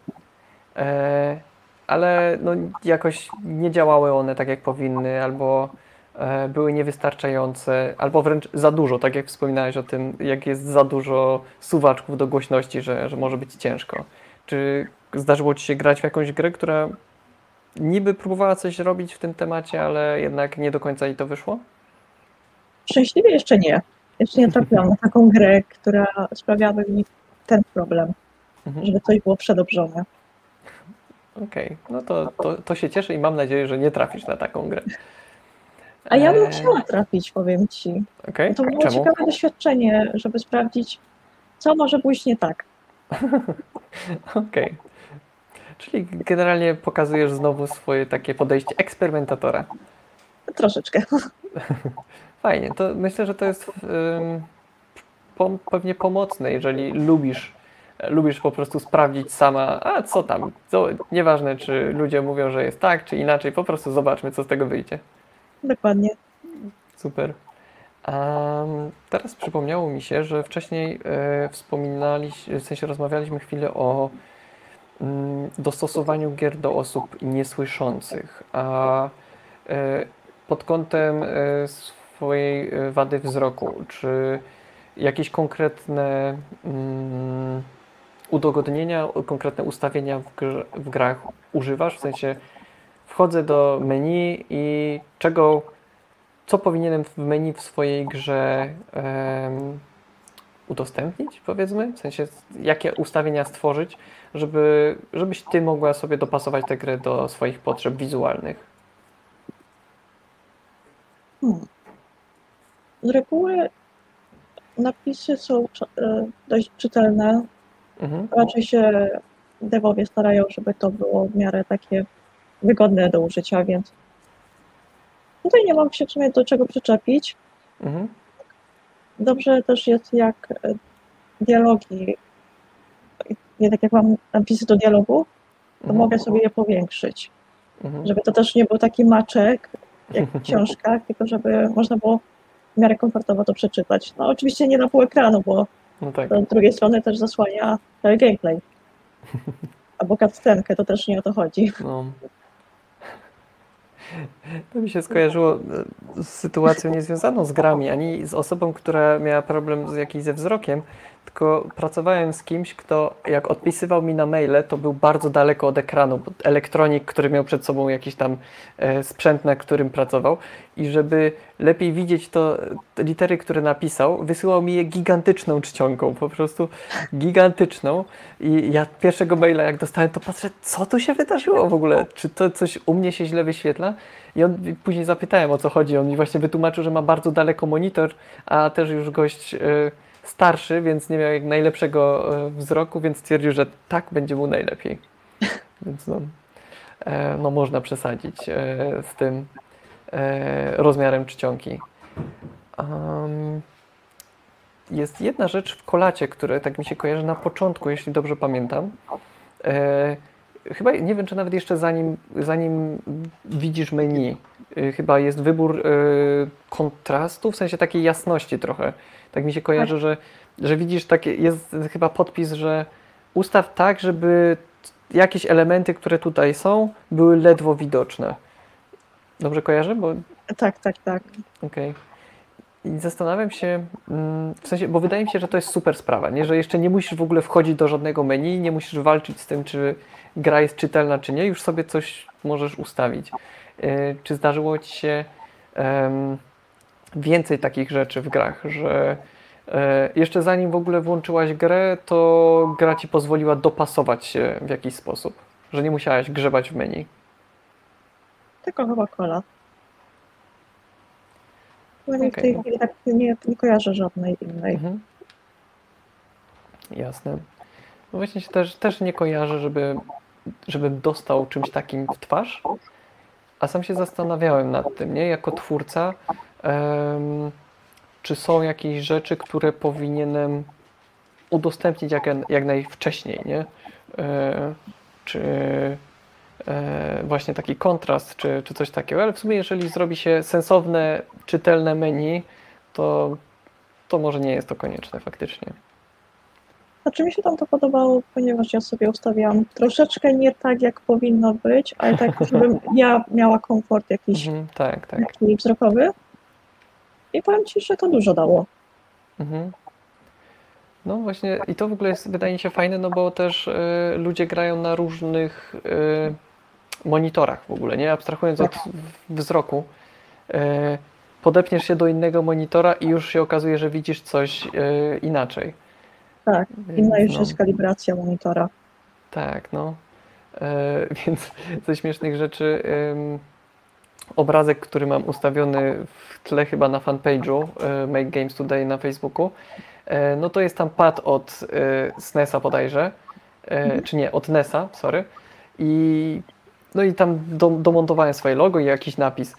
e, ale no jakoś nie działały one tak jak powinny, albo e, były niewystarczające, albo wręcz za dużo, tak jak wspominałeś o tym, jak jest za dużo suwaczków do głośności, że, że może być ciężko. Czy zdarzyło Ci się grać w jakąś grę, która niby próbowała coś robić w tym temacie, ale jednak nie do końca jej to wyszło? Szczęśliwie jeszcze nie. Jeszcze nie trafiłam na taką grę, która sprawiałaby mi ten problem, Mhm. żeby coś było przedobrzone. Okej, no to, to, to się cieszę i mam nadzieję, że nie trafisz na taką grę. A ja bym Eee, chciała trafić, powiem Ci. Okej, To było czemu? ciekawe doświadczenie, żeby sprawdzić, co może pójść nie tak. *laughs* Okej. Czyli generalnie pokazujesz znowu swoje takie podejście eksperymentatora. Troszeczkę. *laughs* Fajnie, to myślę, że to jest pom- pewnie pomocne, jeżeli lubisz, lubisz po prostu sprawdzić sama, a co tam, co, nieważne czy ludzie mówią, że jest tak, czy inaczej, po prostu zobaczmy, co z tego wyjdzie. Dokładnie. Super. Am, teraz przypomniało mi się, że wcześniej e, wspominaliśmy, w sensie rozmawialiśmy chwilę o mm, dostosowaniu gier do osób niesłyszących, a e, pod kątem e, swojej wady wzroku, czy jakieś konkretne mm, udogodnienia, konkretne ustawienia w, grze, w grach używasz? W sensie wchodzę do menu i czego co powinienem w menu w swojej grze em, udostępnić, powiedzmy? W sensie, jakie ustawienia stworzyć, żeby, żebyś ty mogła sobie dopasować tę grę do swoich potrzeb wizualnych. Hmm. Z reguły napisy są e, dość czytelne. Mhm. Raczej się devowie starają, żeby to było w miarę takie wygodne do użycia, więc tutaj nie mam się w sumie do czego przyczepić. Mhm. Dobrze też jest jak e, dialogi, nie tak jak mam napisy do dialogu, to Mhm. mogę sobie je powiększyć, Mhm. żeby to też nie był taki maczek jak *laughs* w książkach, tylko żeby można było w miarę komfortowo to przeczytać. No oczywiście nie na pół ekranu, bo No tak. to z drugiej strony też zasłania gameplay. *laughs* Albo cutscenkę, to też nie o to chodzi. No. To mi się skojarzyło e, z sytuacją niezwiązaną z grami, ani z osobą, która miała problem z jakiś ze wzrokiem, tylko pracowałem z kimś, kto jak odpisywał mi na maile, to był bardzo daleko od ekranu, elektronik, który miał przed sobą jakiś tam e, sprzęt, na którym pracował. I żeby lepiej widzieć to, te litery, które napisał, wysyłał mi je gigantyczną czcionką, po prostu gigantyczną. I ja pierwszego maila jak dostałem, to patrzę, co tu się wydarzyło w ogóle, czy to coś u mnie się źle wyświetla? I on później zapytałem o co chodzi, on mi właśnie wytłumaczył, że ma bardzo daleko monitor, a też już gość e, starszy, więc nie miał jak najlepszego e, wzroku, więc stwierdził, że tak będzie mu najlepiej. *laughs* Więc no, e, no można przesadzić e, z tym rozmiarem czcionki. Am, jest jedna rzecz w kolacie, która tak mi się kojarzy na początku, jeśli dobrze pamiętam. E, chyba nie wiem, czy nawet jeszcze zanim, zanim widzisz menu, chyba jest wybór y, kontrastu, w sensie takiej jasności trochę. Tak mi się kojarzy, że, że widzisz takie, jest chyba podpis, że ustaw tak, żeby jakieś elementy, które tutaj są, były ledwo widoczne. Dobrze kojarzę? Bo Tak, tak, tak. Okej. I zastanawiam się, mm, w sensie, bo wydaje mi się, że to jest super sprawa, nie? że jeszcze nie musisz w ogóle wchodzić do żadnego menu, nie musisz walczyć z tym, czy gra jest czytelna, czy nie, już sobie coś możesz ustawić. Yy, Czy zdarzyło ci się więcej takich rzeczy w grach, że e, jeszcze zanim w ogóle włączyłaś grę, to gra ci pozwoliła dopasować się w jakiś sposób, że nie musiałaś grzebać w menu? Tylko chyba kola. Nie w tej chwili tak nie, nie kojarzę żadnej innej. Mhm. Jasne. No właśnie się też, też nie kojarzę, żeby, żebym dostał czymś takim w twarz, a sam się zastanawiałem nad tym, nie? Jako twórca, em, czy są jakieś rzeczy, które powinienem udostępnić jak, jak najwcześniej, nie? E, czy e, właśnie taki kontrast, czy, czy coś takiego, ale w sumie jeżeli zrobi się sensowne, czytelne menu, to, to może nie jest to konieczne faktycznie. Znaczy mi się tam to podobało, ponieważ ja sobie ustawiałam troszeczkę nie tak, jak powinno być, ale tak, *laughs* żebym ja miała komfort jakiś Mhm, tak, tak. taki wzrokowy. I powiem Ci, że to dużo dało. Mhm. No właśnie, i to w ogóle jest, wydaje mi się, fajne, no bo też y, ludzie grają na różnych y, monitorach w ogóle, nie? Abstrahując od wzroku. Y, podepniesz się do innego monitora i już się okazuje, że widzisz coś y, inaczej. Tak, inna już no. jest kalibracja monitora. Tak, no. E, *laughs* więc ze śmiesznych rzeczy ym, obrazek, który mam ustawiony w tle chyba na fanpage'u e, Make Games Today na Facebooku, e, no to jest tam pad od e, SNESa bodajże, e, czy nie, od NESa, sorry. I, no i tam do, domontowałem swoje logo i jakiś napis.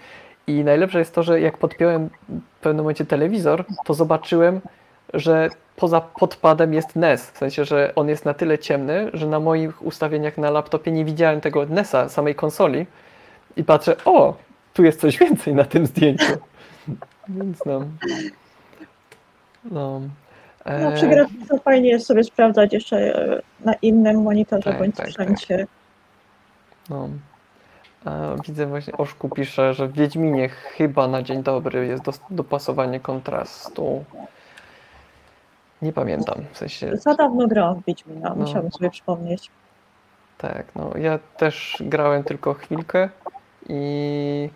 I najlepsze jest to, że jak podpiąłem w pewnym momencie telewizor, to zobaczyłem, że poza podpadem jest NES. W sensie, że on jest na tyle ciemny, że na moich ustawieniach na laptopie nie widziałem tego NESa, samej konsoli. I patrzę, o, tu jest coś więcej na tym zdjęciu. *laughs* Więc no. No. No, E, przy grafii to fajnie jest sobie sprawdzać jeszcze e, na innym monitorze Tak, bądź tak, sprzęcie. No. A widzę właśnie, Oszku pisze, że w Wiedźminie chyba na dzień dobry jest dos- dopasowanie kontrastu. Nie pamiętam, w sensie, Za dawno grałam w Wiedźmina, No. musiałabym sobie przypomnieć. tak, no ja też grałem tylko chwilkę i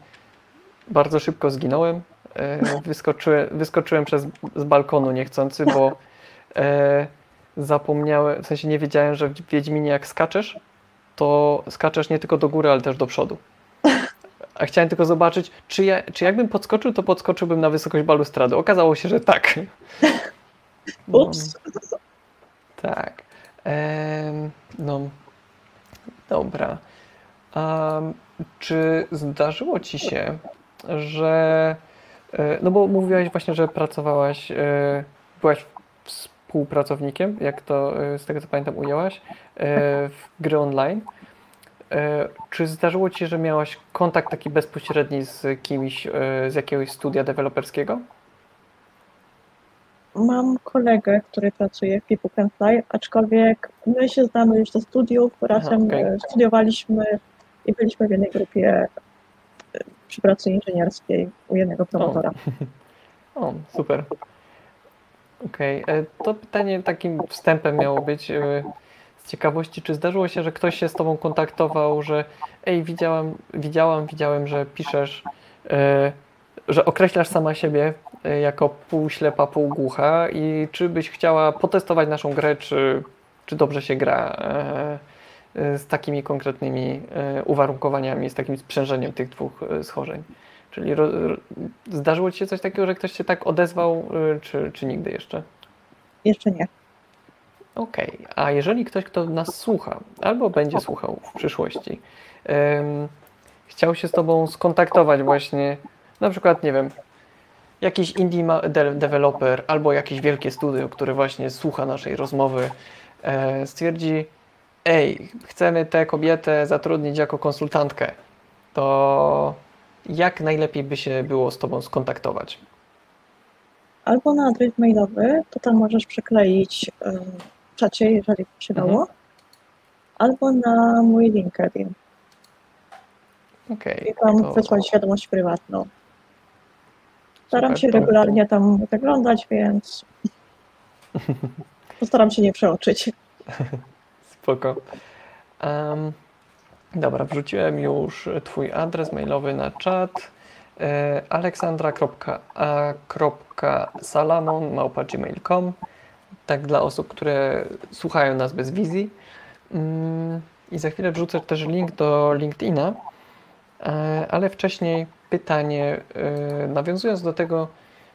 bardzo szybko zginąłem. E, Wyskoczyłem, wyskoczyłem przez, z balkonu niechcący, bo e, zapomniałem, w sensie nie wiedziałem, że w Wiedźminie jak skaczesz, to skaczesz nie tylko do góry, ale też do przodu. A chciałem tylko zobaczyć, czy, ja, czy jakbym podskoczył, to podskoczyłbym na wysokość balustrady. Okazało się, że tak. No, Ups. tak. No, dobra. Czy zdarzyło ci się, że. e, No bo mówiłaś właśnie, że pracowałaś, e, byłaś współpracownikiem, jak to e, z tego co pamiętam ujęłaś, w gry online. Czy zdarzyło ci się, że miałaś kontakt taki bezpośredni z kimś z jakiegoś studia deweloperskiego? Mam kolegę, który pracuje w People Can Fly, aczkolwiek my się znamy już ze studiów, razem okej. e, studiowaliśmy i byliśmy w jednej grupie e, przy pracy inżynierskiej u jednego promotora. *laughs* O, super. Okej, e, to pytanie takim wstępem miało być z ciekawości, czy zdarzyło się, że ktoś się z Tobą kontaktował, że ej, widziałam, widziałam, widziałem, że piszesz, że określasz sama siebie e, jako półślepa, półgłucha i czy byś chciała potestować naszą grę, czy, czy dobrze się gra e, e, z takimi konkretnymi e, uwarunkowaniami, z takim sprzężeniem tych dwóch schorzeń. Czyli ro, ro, zdarzyło Ci się coś takiego, że ktoś się tak odezwał, y, czy, czy nigdy jeszcze? Jeszcze nie. Okej, a jeżeli ktoś, kto nas słucha, albo będzie słuchał w przyszłości, em, chciał się z Tobą skontaktować właśnie, na przykład, nie wiem, jakiś indie developer albo jakieś wielkie studio, które właśnie słucha naszej rozmowy, e, stwierdzi, ej, chcemy tę kobietę zatrudnić jako konsultantkę, to jak najlepiej by się było z Tobą skontaktować? Albo na adres mailowy, to tam możesz przykleić em, w czacie, jeżeli się dało, Mhm. albo na mój LinkedIn Okej, i tam to wysłać wiadomość prywatną. Staram się regularnie tam zaglądać, więc *laughs* postaram się nie przeoczyć. Spoko. Em, dobra, wrzuciłem już Twój adres mailowy na czat. E, aleksandra.a.salamon.gmail.com Tak dla osób, które słuchają nas bez wizji. Mm, I za chwilę wrzucę też link do LinkedIna. E, Ale wcześniej pytanie, e, nawiązując do tego,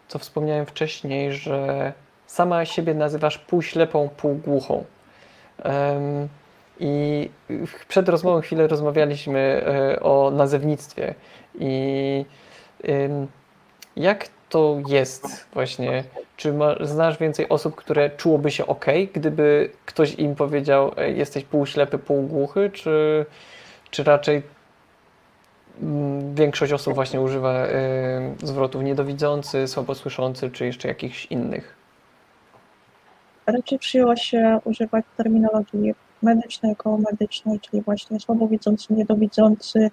co wspomniałem wcześniej, że sama siebie nazywasz półślepą, półgłuchą. I przed rozmową chwilę rozmawialiśmy e, o nazewnictwie i jak to jest właśnie? Czy znasz więcej osób, które czułoby się ok, gdyby ktoś im powiedział, "Ej, jesteś półślepy, półgłuchy, czy, czy raczej większość osób właśnie używa em, zwrotów niedowidzący, słabosłyszący, czy jeszcze jakichś innych? Raczej przyjęło się używać terminologii medycznej, okołomedycznej, czyli właśnie słabowidzący, niedowidzący,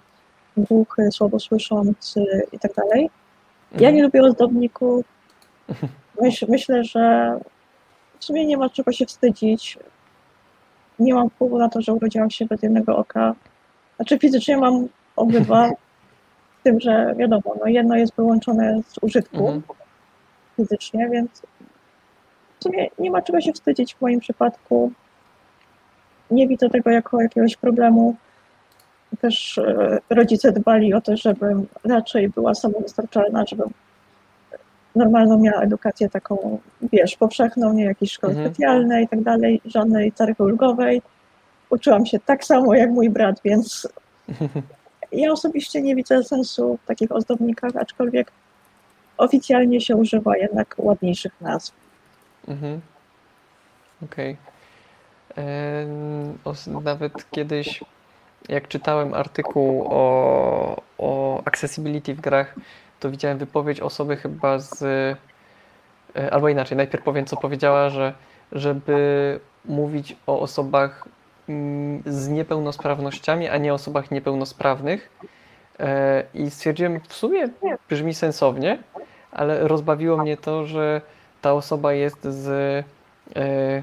głuchy, słabosłyszący i tak dalej. Ja nie lubię ozdobników. *laughs* Myśl, myślę, że w sumie nie ma czego się wstydzić. Nie mam wpływu na to, że urodziłam się bez jednego oka. Znaczy fizycznie mam obydwa, z *laughs* tym, że wiadomo, no jedno jest wyłączone z użytku Mhm. fizycznie, więc w sumie nie ma czego się wstydzić w moim przypadku. Nie widzę tego jako jakiegoś problemu. Też e, rodzice dbali o to, żebym raczej była samowystarczalna, żebym normalną miała edukację taką, wiesz, powszechną, nie jakiejś szkoły Mhm. specjalnej i tak dalej, żadnej taryfy ulgowej. Uczyłam się tak samo jak mój brat, więc *laughs* ja osobiście nie widzę sensu w takich ozdobnikach, aczkolwiek oficjalnie się używa jednak ładniejszych nazw. Mhm. Okej. Os- Nawet kiedyś, jak czytałem artykuł o, o accessibility w grach, to widziałem wypowiedź osoby chyba z. e, Albo inaczej, najpierw powiem, co powiedziała, że żeby mówić o osobach z niepełnosprawnościami, a nie osobach niepełnosprawnych. E, I stwierdziłem, w sumie brzmi sensownie, ale rozbawiło mnie to, że ta osoba jest z. E,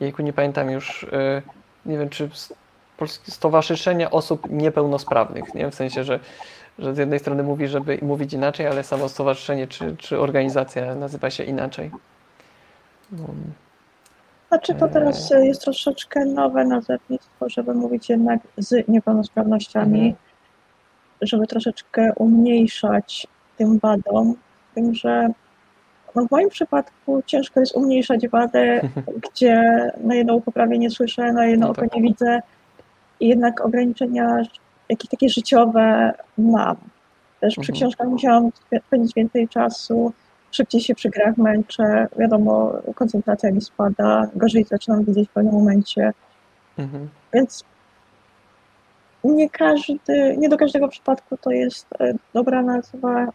jejku, nie pamiętam już. E, nie wiem, czy Stowarzyszenia Osób Niepełnosprawnych. Nie? W sensie, że, że z jednej strony mówi, żeby mówić inaczej, ale samo stowarzyszenie czy, czy organizacja nazywa się inaczej. No, Znaczy to teraz jest troszeczkę nowe nazewnictwo, żeby mówić jednak z niepełnosprawnościami, Mhm. żeby troszeczkę umniejszać tym wadom, tym, że no w moim przypadku ciężko jest umniejszać wadę, *laughs* gdzie na jedno ucho prawie nie słyszę, na jedno No oko tak. nie widzę i jednak ograniczenia jakieś takie życiowe mam. Też przy Mhm. książkach musiałam spędzić więcej czasu, szybciej się przy grach męczę, wiadomo, koncentracja mi spada, gorzej zaczynam widzieć w pewnym momencie, mhm. więc nie każdy, nie do każdego przypadku to jest e, dobra nazwa,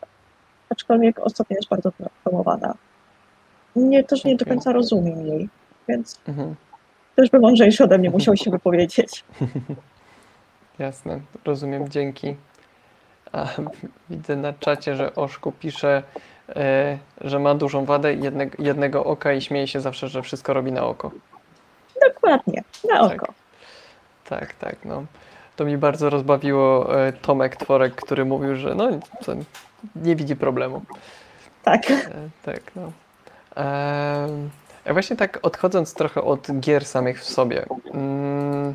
aczkolwiek ostatnio jest bardzo promowana. Nie, też nie do Okej. końca rozumiem jej, więc Mhm. też by mądrzejszy ode mnie musiał się wypowiedzieć. *laughs* Jasne, rozumiem, dzięki. A, widzę na czacie, że Oszku pisze, że ma dużą wadę jednego, jednego oka i śmieje się zawsze, że wszystko robi na oko. Dokładnie, na Tak. oko. Tak, tak, no. To mi bardzo rozbawiło e, Tomek Tworek, który mówił, że no, nie widzi problemu. Tak. E, tak, no. A właśnie tak odchodząc trochę od gier samych w sobie, mm,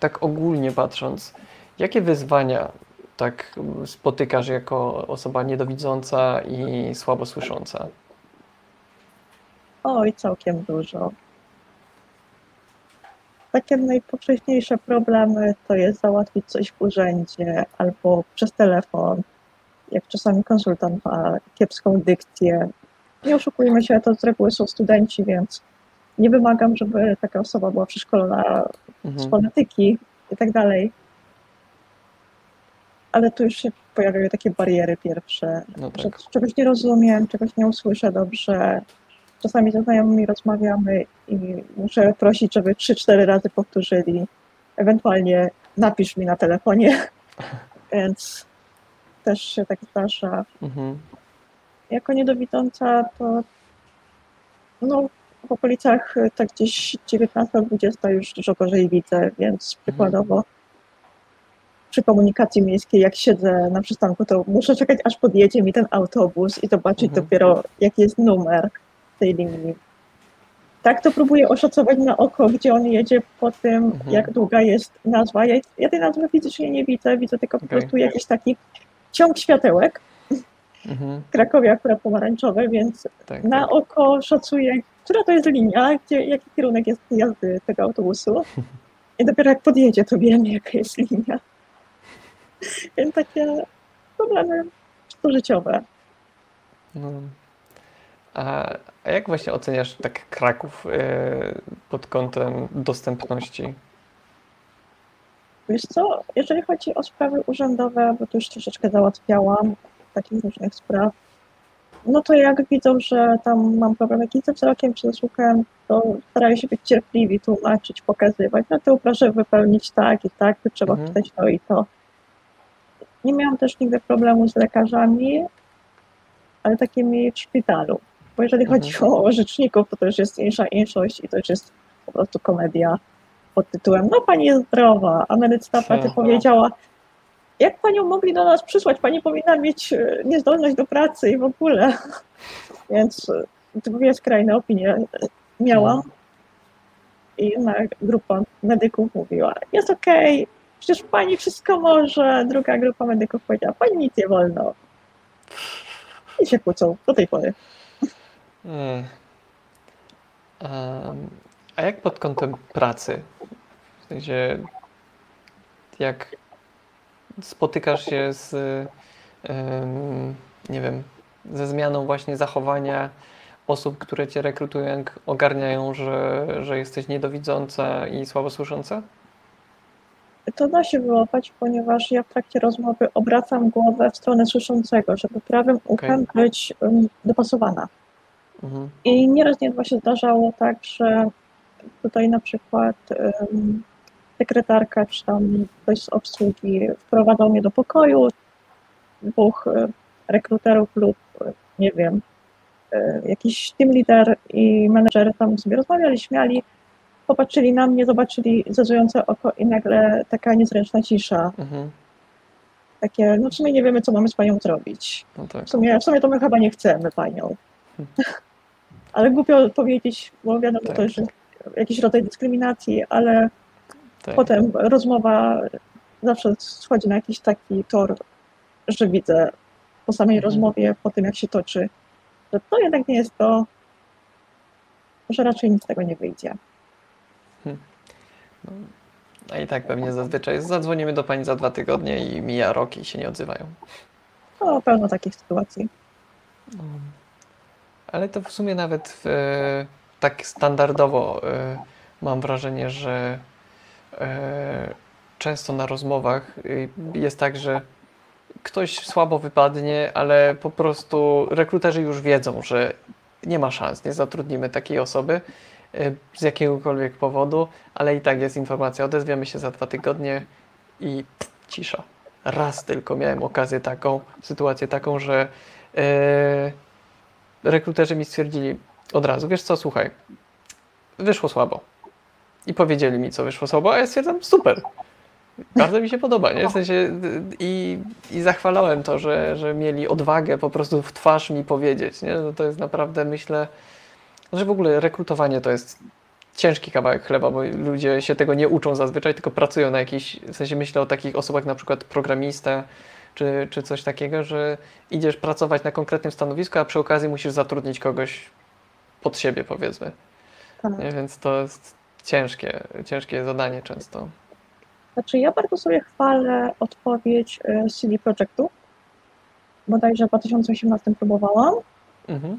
tak ogólnie patrząc, jakie wyzwania tak spotykasz jako osoba niedowidząca i słabo słysząca? Oj, całkiem dużo. Takie najpowszechniejsze problemy to jest załatwić coś w urzędzie albo przez telefon, jak czasami konsultant ma kiepską dykcję. Nie oszukujmy się, to z reguły są studenci, więc nie wymagam, żeby taka osoba była przeszkolona z Mhm. polityki i tak dalej. Ale tu już się pojawiają takie bariery pierwsze, No że tak. czegoś nie rozumiem, czegoś nie usłyszę dobrze. Czasami ze znajomymi rozmawiamy i muszę prosić, żeby 3-4 razy powtórzyli. Ewentualnie napisz mi na telefonie, *laughs* więc też się tak zdarza. Mhm. Jako niedowidząca to no, w okolicach tak gdzieś 19-20 już dużo gorzej widzę, więc przykładowo przy komunikacji miejskiej, jak siedzę na przystanku, to muszę czekać, aż podjedzie mi ten autobus i zobaczyć Mhm. dopiero, jaki jest numer tej linii. Tak to próbuję oszacować na oko, gdzie on jedzie po tym, Mhm. jak długa jest nazwa. Ja, ja tej nazwy fizycznie nie widzę, widzę tylko po Okej. prostu jakiś taki ciąg światełek. Mhm. W Krakowie akurat pomarańczowe, więc Tak, na tak. oko szacuję, która to jest linia, gdzie, jaki kierunek jest jazdy tego autobusu. *laughs* I dopiero jak podjedzie, to wiem, jaka jest linia. Więc takie problemy życiowe. No. A, a jak właśnie oceniasz tak Kraków e, pod kątem dostępności? Wiesz co, jeżeli chodzi o sprawy urzędowe, bo to już troszeczkę załatwiałam, takich różnych spraw, no to jak widzą, że tam mam problem jakiś ze wzrokiem czy ze słuchem, to starają się być cierpliwi, tłumaczyć, pokazywać. No to proszę wypełnić tak i tak, tu trzeba Mhm. wpisać to i to. Nie miałam też nigdy problemu z lekarzami, ale takimi w szpitalu. Bo jeżeli Mhm. chodzi o orzeczników, to już jest insza inszość i to już jest po prostu komedia pod tytułem No pani jest zdrowa, a medycyna pracy powiedziała jak panią mogli do nas przysłać? Pani powinna mieć e, niezdolność do pracy i w ogóle. *laughs* Więc dwie skrajne opinie e, miałam. Mhm. I jedna grupa medyków mówiła, jest okej, przecież pani wszystko może. Druga grupa medyków powiedziała, pani nic nie wolno. I się kłócą do tej pory. Mm. Em, A jak pod kątem pracy? W sensie, jak spotykasz się z, nie wiem, ze zmianą właśnie zachowania osób, które cię rekrutują, ogarniają, że, że jesteś niedowidząca i słabosłysząca? To da się wyłapać, ponieważ ja w trakcie rozmowy obracam głowę w stronę słyszącego, żeby prawym uchem być um, dopasowana. Mhm. I nieraz nie dwa się zdarzało tak, że tutaj na przykład em, sekretarka czy tam ktoś z obsługi wprowadzał mnie do pokoju, dwóch e, rekruterów lub e, nie wiem, e, jakiś team leader i menedżer tam sobie rozmawiali, śmiali, popatrzyli na mnie, zobaczyli zezujące oko i nagle taka niezręczna cisza. Mhm. Takie, no w sumie nie wiemy, co mamy z panią zrobić. No tak. W sumie, w sumie to my chyba nie chcemy panią. *laughs* Ale głupio powiedzieć, bo wiadomo, Tak. to jest jakiś rodzaj dyskryminacji, ale tak. potem rozmowa zawsze schodzi na jakiś taki tor, że widzę po samej Mhm. rozmowie, po tym jak się toczy, że to jednak nie jest to, że raczej nic z tego nie wyjdzie. A i tak pewnie zazwyczaj zadzwonimy do pani za dwa tygodnie i mija rok i się nie odzywają. No, pełno takich sytuacji. No. Ale to w sumie nawet e, tak standardowo e, mam wrażenie, że e, często na rozmowach jest tak, że ktoś słabo wypadnie, ale po prostu rekruterzy już wiedzą, że nie ma szans, nie zatrudnimy takiej osoby z jakiegokolwiek powodu, ale i tak jest informacja, odezwiemy się za dwa tygodnie i cisza. Raz tylko miałem okazję taką, sytuację taką, że e, rekruterzy mi stwierdzili od razu, wiesz co, słuchaj, wyszło słabo. I powiedzieli mi, co wyszło słabo, a ja stwierdzam, super. Bardzo mi się podoba, nie? W sensie y, i, i zachwalałem to, że, że mieli odwagę po prostu w twarz mi powiedzieć, nie? No to jest naprawdę, myślę, że w ogóle rekrutowanie to jest ciężki kawałek chleba, bo ludzie się tego nie uczą zazwyczaj, tylko pracują na jakiś, w sensie myślę o takich osobach, na przykład programista, czy, czy coś takiego, że idziesz pracować na konkretnym stanowisku, a przy okazji musisz zatrudnić kogoś pod siebie, powiedzmy. Tak. Nie? Więc to jest ciężkie, ciężkie zadanie często. Znaczy, ja bardzo sobie chwalę odpowiedź e, CD Projektu. Bodajże w 2018 próbowałam. Mhm.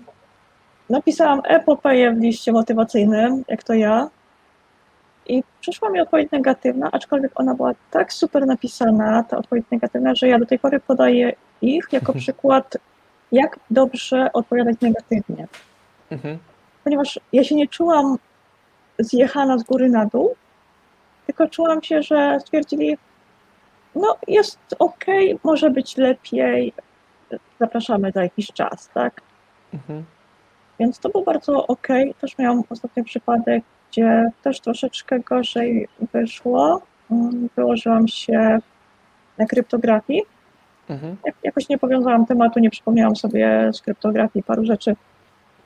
Napisałam epopeję w liście motywacyjnym, jak to ja. I przyszła mi odpowiedź negatywna, aczkolwiek ona była tak super napisana, ta odpowiedź negatywna, że ja do tej pory podaję ich jako przykład, jak dobrze odpowiadać negatywnie. Mhm. Ponieważ ja się nie czułam zjechana z góry na dół, tylko czułam się, że stwierdzili, no jest ok, może być lepiej, zapraszamy za jakiś czas, tak? Mhm. Więc to było bardzo ok. Też miałam ostatni przypadek, gdzie też troszeczkę gorzej wyszło. Mm, Wyłożyłam się na kryptografii. Mhm. Jak- Jakoś nie powiązałam tematu, nie przypomniałam sobie z kryptografii paru rzeczy.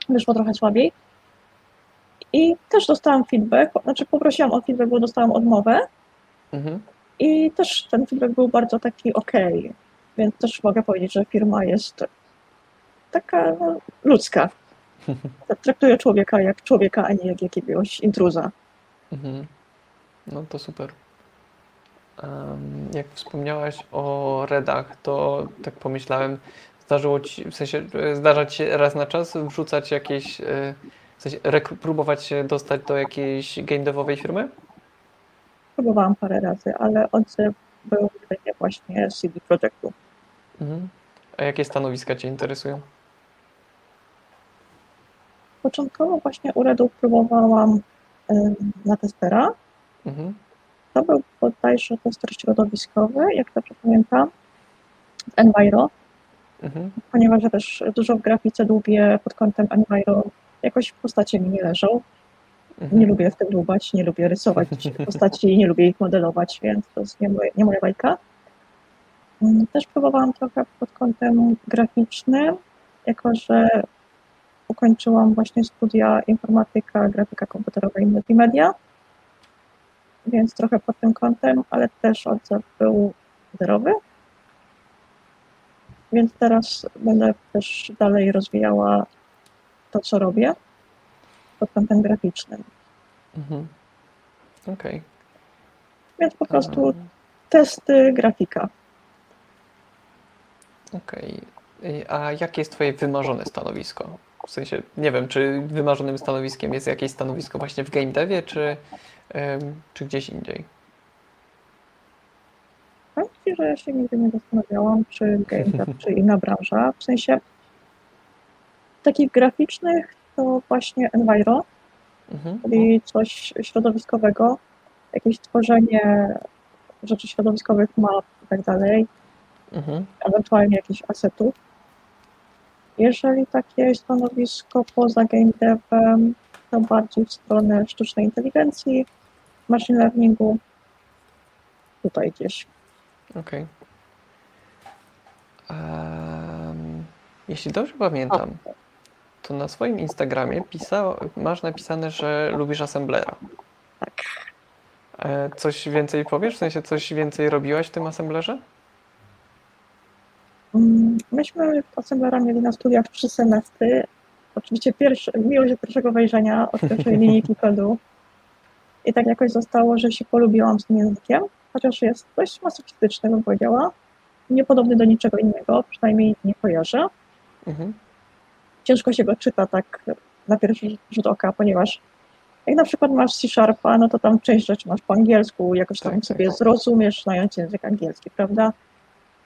Wyszło trochę słabiej. I też dostałam feedback, znaczy poprosiłam o feedback, bo dostałam odmowę. Mhm. I też ten feedback był bardzo taki ok. Więc też mogę powiedzieć, że firma jest taka no, ludzka. *laughs* Traktuje człowieka jak człowieka, a nie jak jakiegoś intruza. Mhm. No to super. Jak wspomniałaś o redach, to tak pomyślałem, zdarzyło ci, w sensie e, zdarza ci się raz na czas wrzucać jakieś, e, w sensie próbować się dostać do jakiejś game devowej firmy? Próbowałam parę razy, ale odzew był właśnie z CD Projektu. Mhm. A jakie stanowiska Cię interesują? Początkowo właśnie u Redów próbowałam na testera. Mhm. To był bodajże tester środowiskowy, jak dobrze pamiętam, w Enviro, Mhm. ponieważ ja też dużo w grafice lubię pod kątem Enviro. Jakoś postacie mi nie leżą. Mhm. Nie lubię w tym dłubać, nie lubię rysować *laughs* postaci, nie lubię ich modelować, więc to jest nie, moje, nie moja bajka. Mm, Też próbowałam trochę pod kątem graficznym, jako że ukończyłam właśnie studia informatyka, grafika komputerowa i multimedia, więc trochę pod tym kątem, ale też odzew był zerowy. Więc teraz będę też dalej rozwijała to, co robię pod kątem graficznym. Mhm. Okej. Więc po prostu Em, testy, grafika. Okej. Y, A jakie jest Twoje wymarzone stanowisko? W sensie, nie wiem, czy wymarzonym stanowiskiem jest jakieś stanowisko właśnie w game devie, czy, czy gdzieś indziej? Powiem Ci, że ja się nigdy nie zastanawiałam, czy game dev, czy *laughs* inna branża. W sensie takich graficznych to właśnie Enviro, Mhm. czyli coś środowiskowego, jakieś tworzenie rzeczy środowiskowych, map i tak dalej, Mhm. ewentualnie jakichś asetów. Jeżeli takie stanowisko poza game devem, to bardziej w stronę sztucznej inteligencji, machine learningu, tutaj gdzieś. Okej. Em, jeśli dobrze pamiętam, to na swoim Instagramie pisał, masz napisane, że lubisz Assemblera. Tak. E, Coś więcej powiesz? W sensie coś więcej robiłaś w tym Assemblerze? Mm, Myśmy Assemblera mieli na studiach trzy semestry. Oczywiście pierwszy, miłość od pierwszego wejrzenia, od pierwszej linijki *laughs* kodu. I tak jakoś zostało, że się polubiłam z tym językiem, chociaż jest dość masochistyczny, bym powiedziała. Niepodobny do niczego innego, przynajmniej nie kojarzę. Mhm. Ciężko się go czyta tak na pierwszy rzut oka, ponieważ jak na przykład masz C-Sharpa, no to tam część rzeczy masz po angielsku, jakoś tam Tak, tak. sobie zrozumiesz, znając język angielski, prawda?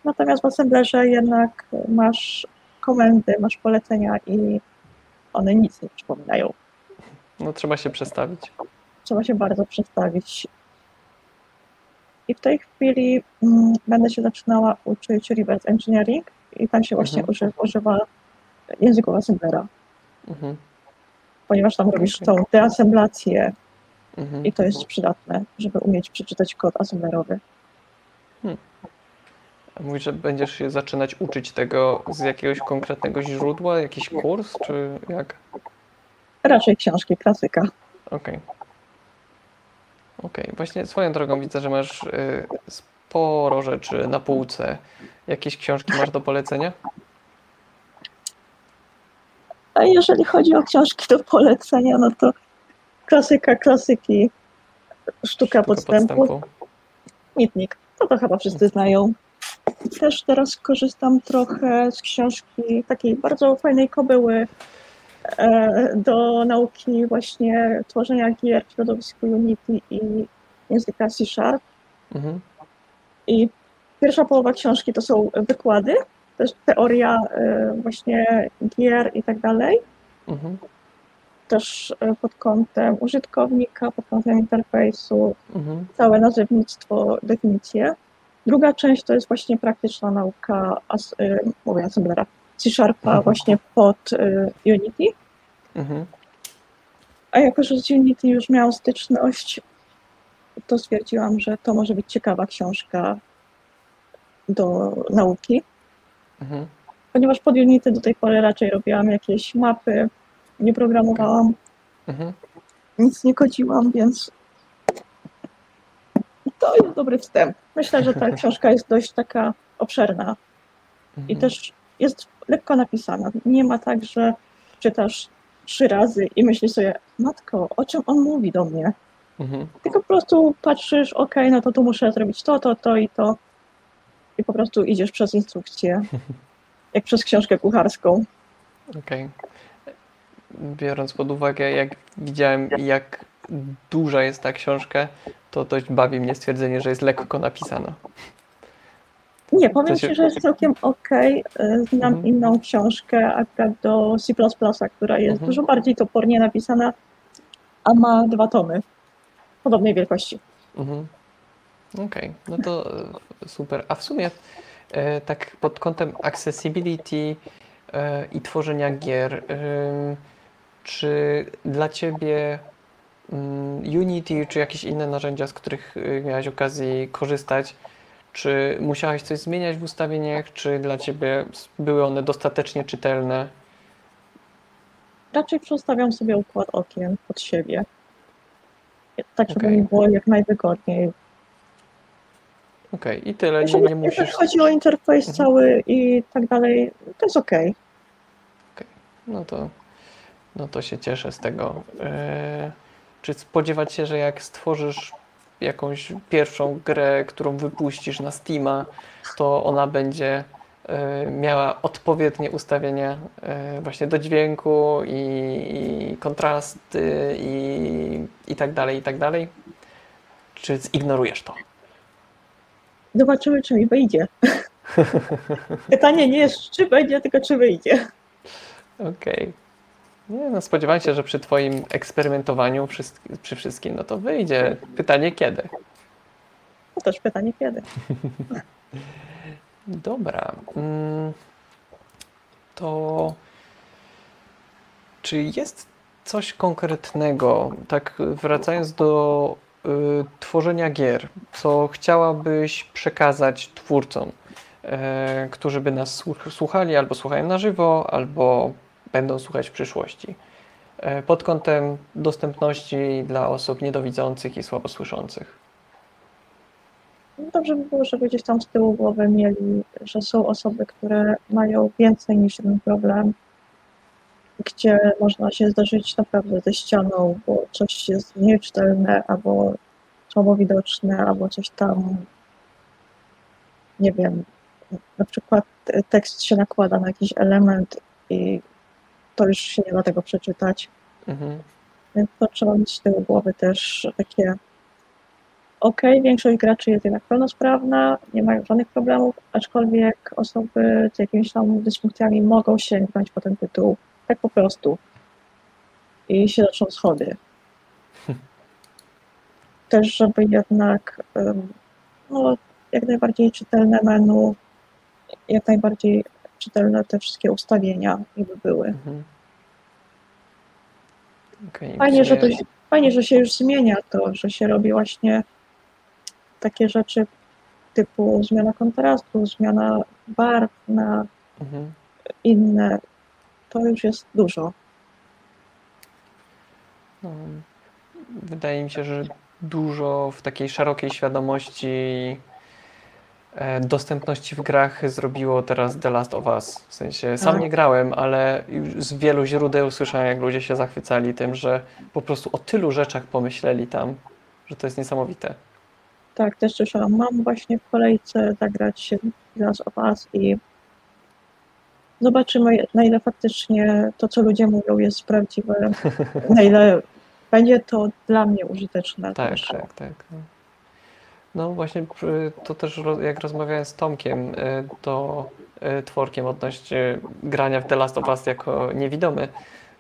Natomiast w Assemblerze jednak masz komendy, masz polecenia i one nic nie przypominają. No trzeba się przestawić. Trzeba się bardzo przestawić. I w tej chwili mm, będę się zaczynała uczyć reverse engineering i tam się właśnie Mhm. używa, używa języków Assemblera, Mhm. ponieważ tam robisz Okej. całą deassemblację Mhm. i to jest przydatne, żeby umieć przeczytać kod assemblerowy. Mówisz, że będziesz się zaczynać uczyć tego z jakiegoś konkretnego źródła, jakiś kurs, czy jak? Raczej książki, klasyka. Okej. Okej, właśnie swoją drogą widzę, że masz y, sporo rzeczy na półce. Jakieś książki masz do polecenia? A jeżeli chodzi o książki do polecenia, no to klasyka, klasyki, sztuka, podstępu, Mitnik. To to chyba wszyscy znają. Też teraz korzystam trochę z książki takiej bardzo fajnej kobyły e, do nauki właśnie tworzenia gier w środowisku Unity i języka C Sharp. Mhm. I pierwsza połowa książki to są wykłady, jest teoria e, właśnie gier i tak dalej. Mhm. Też e, pod kątem użytkownika, pod kątem interfejsu, Mhm. całe nazewnictwo, definicje. Druga część to jest właśnie praktyczna nauka, as, y, mówię Assemblera, C-Sharpa Mhm. właśnie pod y, Unity. Mhm. A jako, że z Unity już miałam styczność, to stwierdziłam, że to może być ciekawa książka do nauki, Mhm. ponieważ pod Unity do tej pory raczej robiłam jakieś mapy, nie programowałam, Mhm. nic nie kodziłam, więc to jest dobry wstęp. Myślę, że ta *laughs* książka jest dość taka obszerna i Mhm. też jest lekko napisana. Nie ma tak, że czytasz trzy razy i myślisz sobie, matko, o czym on mówi do mnie? Mhm. Tylko po prostu patrzysz, ok, no to tu muszę zrobić to, to, to i to. I po prostu idziesz przez instrukcję, *laughs* jak przez książkę kucharską. Okej. Biorąc pod uwagę, jak widziałem, jak duża jest ta książka, to dość bawi mnie stwierdzenie, że jest lekko napisana. Nie, powiem Ci, że jest całkiem ok. Znam Mhm. inną książkę akurat do C++, która jest Mhm. dużo bardziej topornie napisana, a ma dwa tomy podobnej wielkości. Mhm. Okej, no to e, super. A w sumie e, tak pod kątem accessibility e, i tworzenia gier, czy dla Ciebie Unity czy jakieś inne narzędzia, z których y, miałaś okazję korzystać, czy musiałaś coś zmieniać w ustawieniach, czy dla Ciebie były one dostatecznie czytelne? Raczej przestawiam sobie układ okien pod siebie. Tak, żeby Okej. mi było jak najwygodniej. Okej, i tyle, nie, Jeżeli, nie jeżeli musisz... chodzi o interfejs Mhm. cały i tak dalej, to jest ok. No to, no to się cieszę z tego. E, czy spodziewać się, że jak stworzysz jakąś pierwszą grę, którą wypuścisz na Steama, to ona będzie e, miała odpowiednie ustawienia e, właśnie do dźwięku i, i kontrasty i, i tak dalej, i tak dalej? Czy zignorujesz to? Zobaczymy, czy mi wyjdzie. *laughs* Pytanie nie jest, czy będzie, tylko czy wyjdzie. Okej. Nie, no spodziewałem się, że przy Twoim eksperymentowaniu przy, przy wszystkim, no to wyjdzie. Pytanie kiedy? To też pytanie kiedy. *laughs* Dobra. mm, To czy jest coś konkretnego, tak wracając do y, tworzenia gier, co chciałabyś przekazać twórcom, e, którzy by nas słuch- słuchali albo słuchają na żywo, albo będą słuchać w przyszłości? E, pod kątem dostępności dla osób niedowidzących i słabosłyszących. Dobrze by było, żeby gdzieś tam z tyłu głowy mieli, że są osoby, które mają więcej niż jeden problem, gdzie można się zderzyć naprawdę ze ścianą, bo coś jest nieczytelne, albo słabo widoczne, albo coś tam, nie wiem, na przykład tekst się nakłada na jakiś element i to już się nie da tego przeczytać. Mhm. Więc to trzeba mieć z tyłu głowy też takie ok, większość graczy jest jednak pełnosprawna, nie mają żadnych problemów, aczkolwiek osoby z jakimiś tam dysfunkcjami mogą sięgnąć po ten tytuł tak po prostu i się zaczną schody. *laughs* Też, żeby jednak no, jak najbardziej czytelne menu, jak najbardziej czytelne te wszystkie ustawienia, żeby były. Mhm. W Fajnie, że to się, fajnie, że się już zmienia to, że się robi właśnie takie rzeczy typu zmiana kontrastu, zmiana barw na Mhm. inne. To już jest dużo. No, wydaje mi się, że dużo w takiej szerokiej świadomości dostępności w grach zrobiło teraz The Last of Us. W sensie sam nie grałem, ale już z wielu źródeł słyszałem, jak ludzie się zachwycali tym, że po prostu o tylu rzeczach pomyśleli tam, że to jest niesamowite. Tak, też słyszałam. Mam właśnie w kolejce zagrać się Last of Us i Zobaczymy, na ile faktycznie to, co ludzie mówią, jest prawdziwe, *laughs* na ile będzie to dla mnie użyteczne Tak, też. tak, tak. No. Właśnie, to też jak rozmawiałem z Tomkiem, y, to y, tworkiem odnośnie grania w The Last of Us jako niewidomy,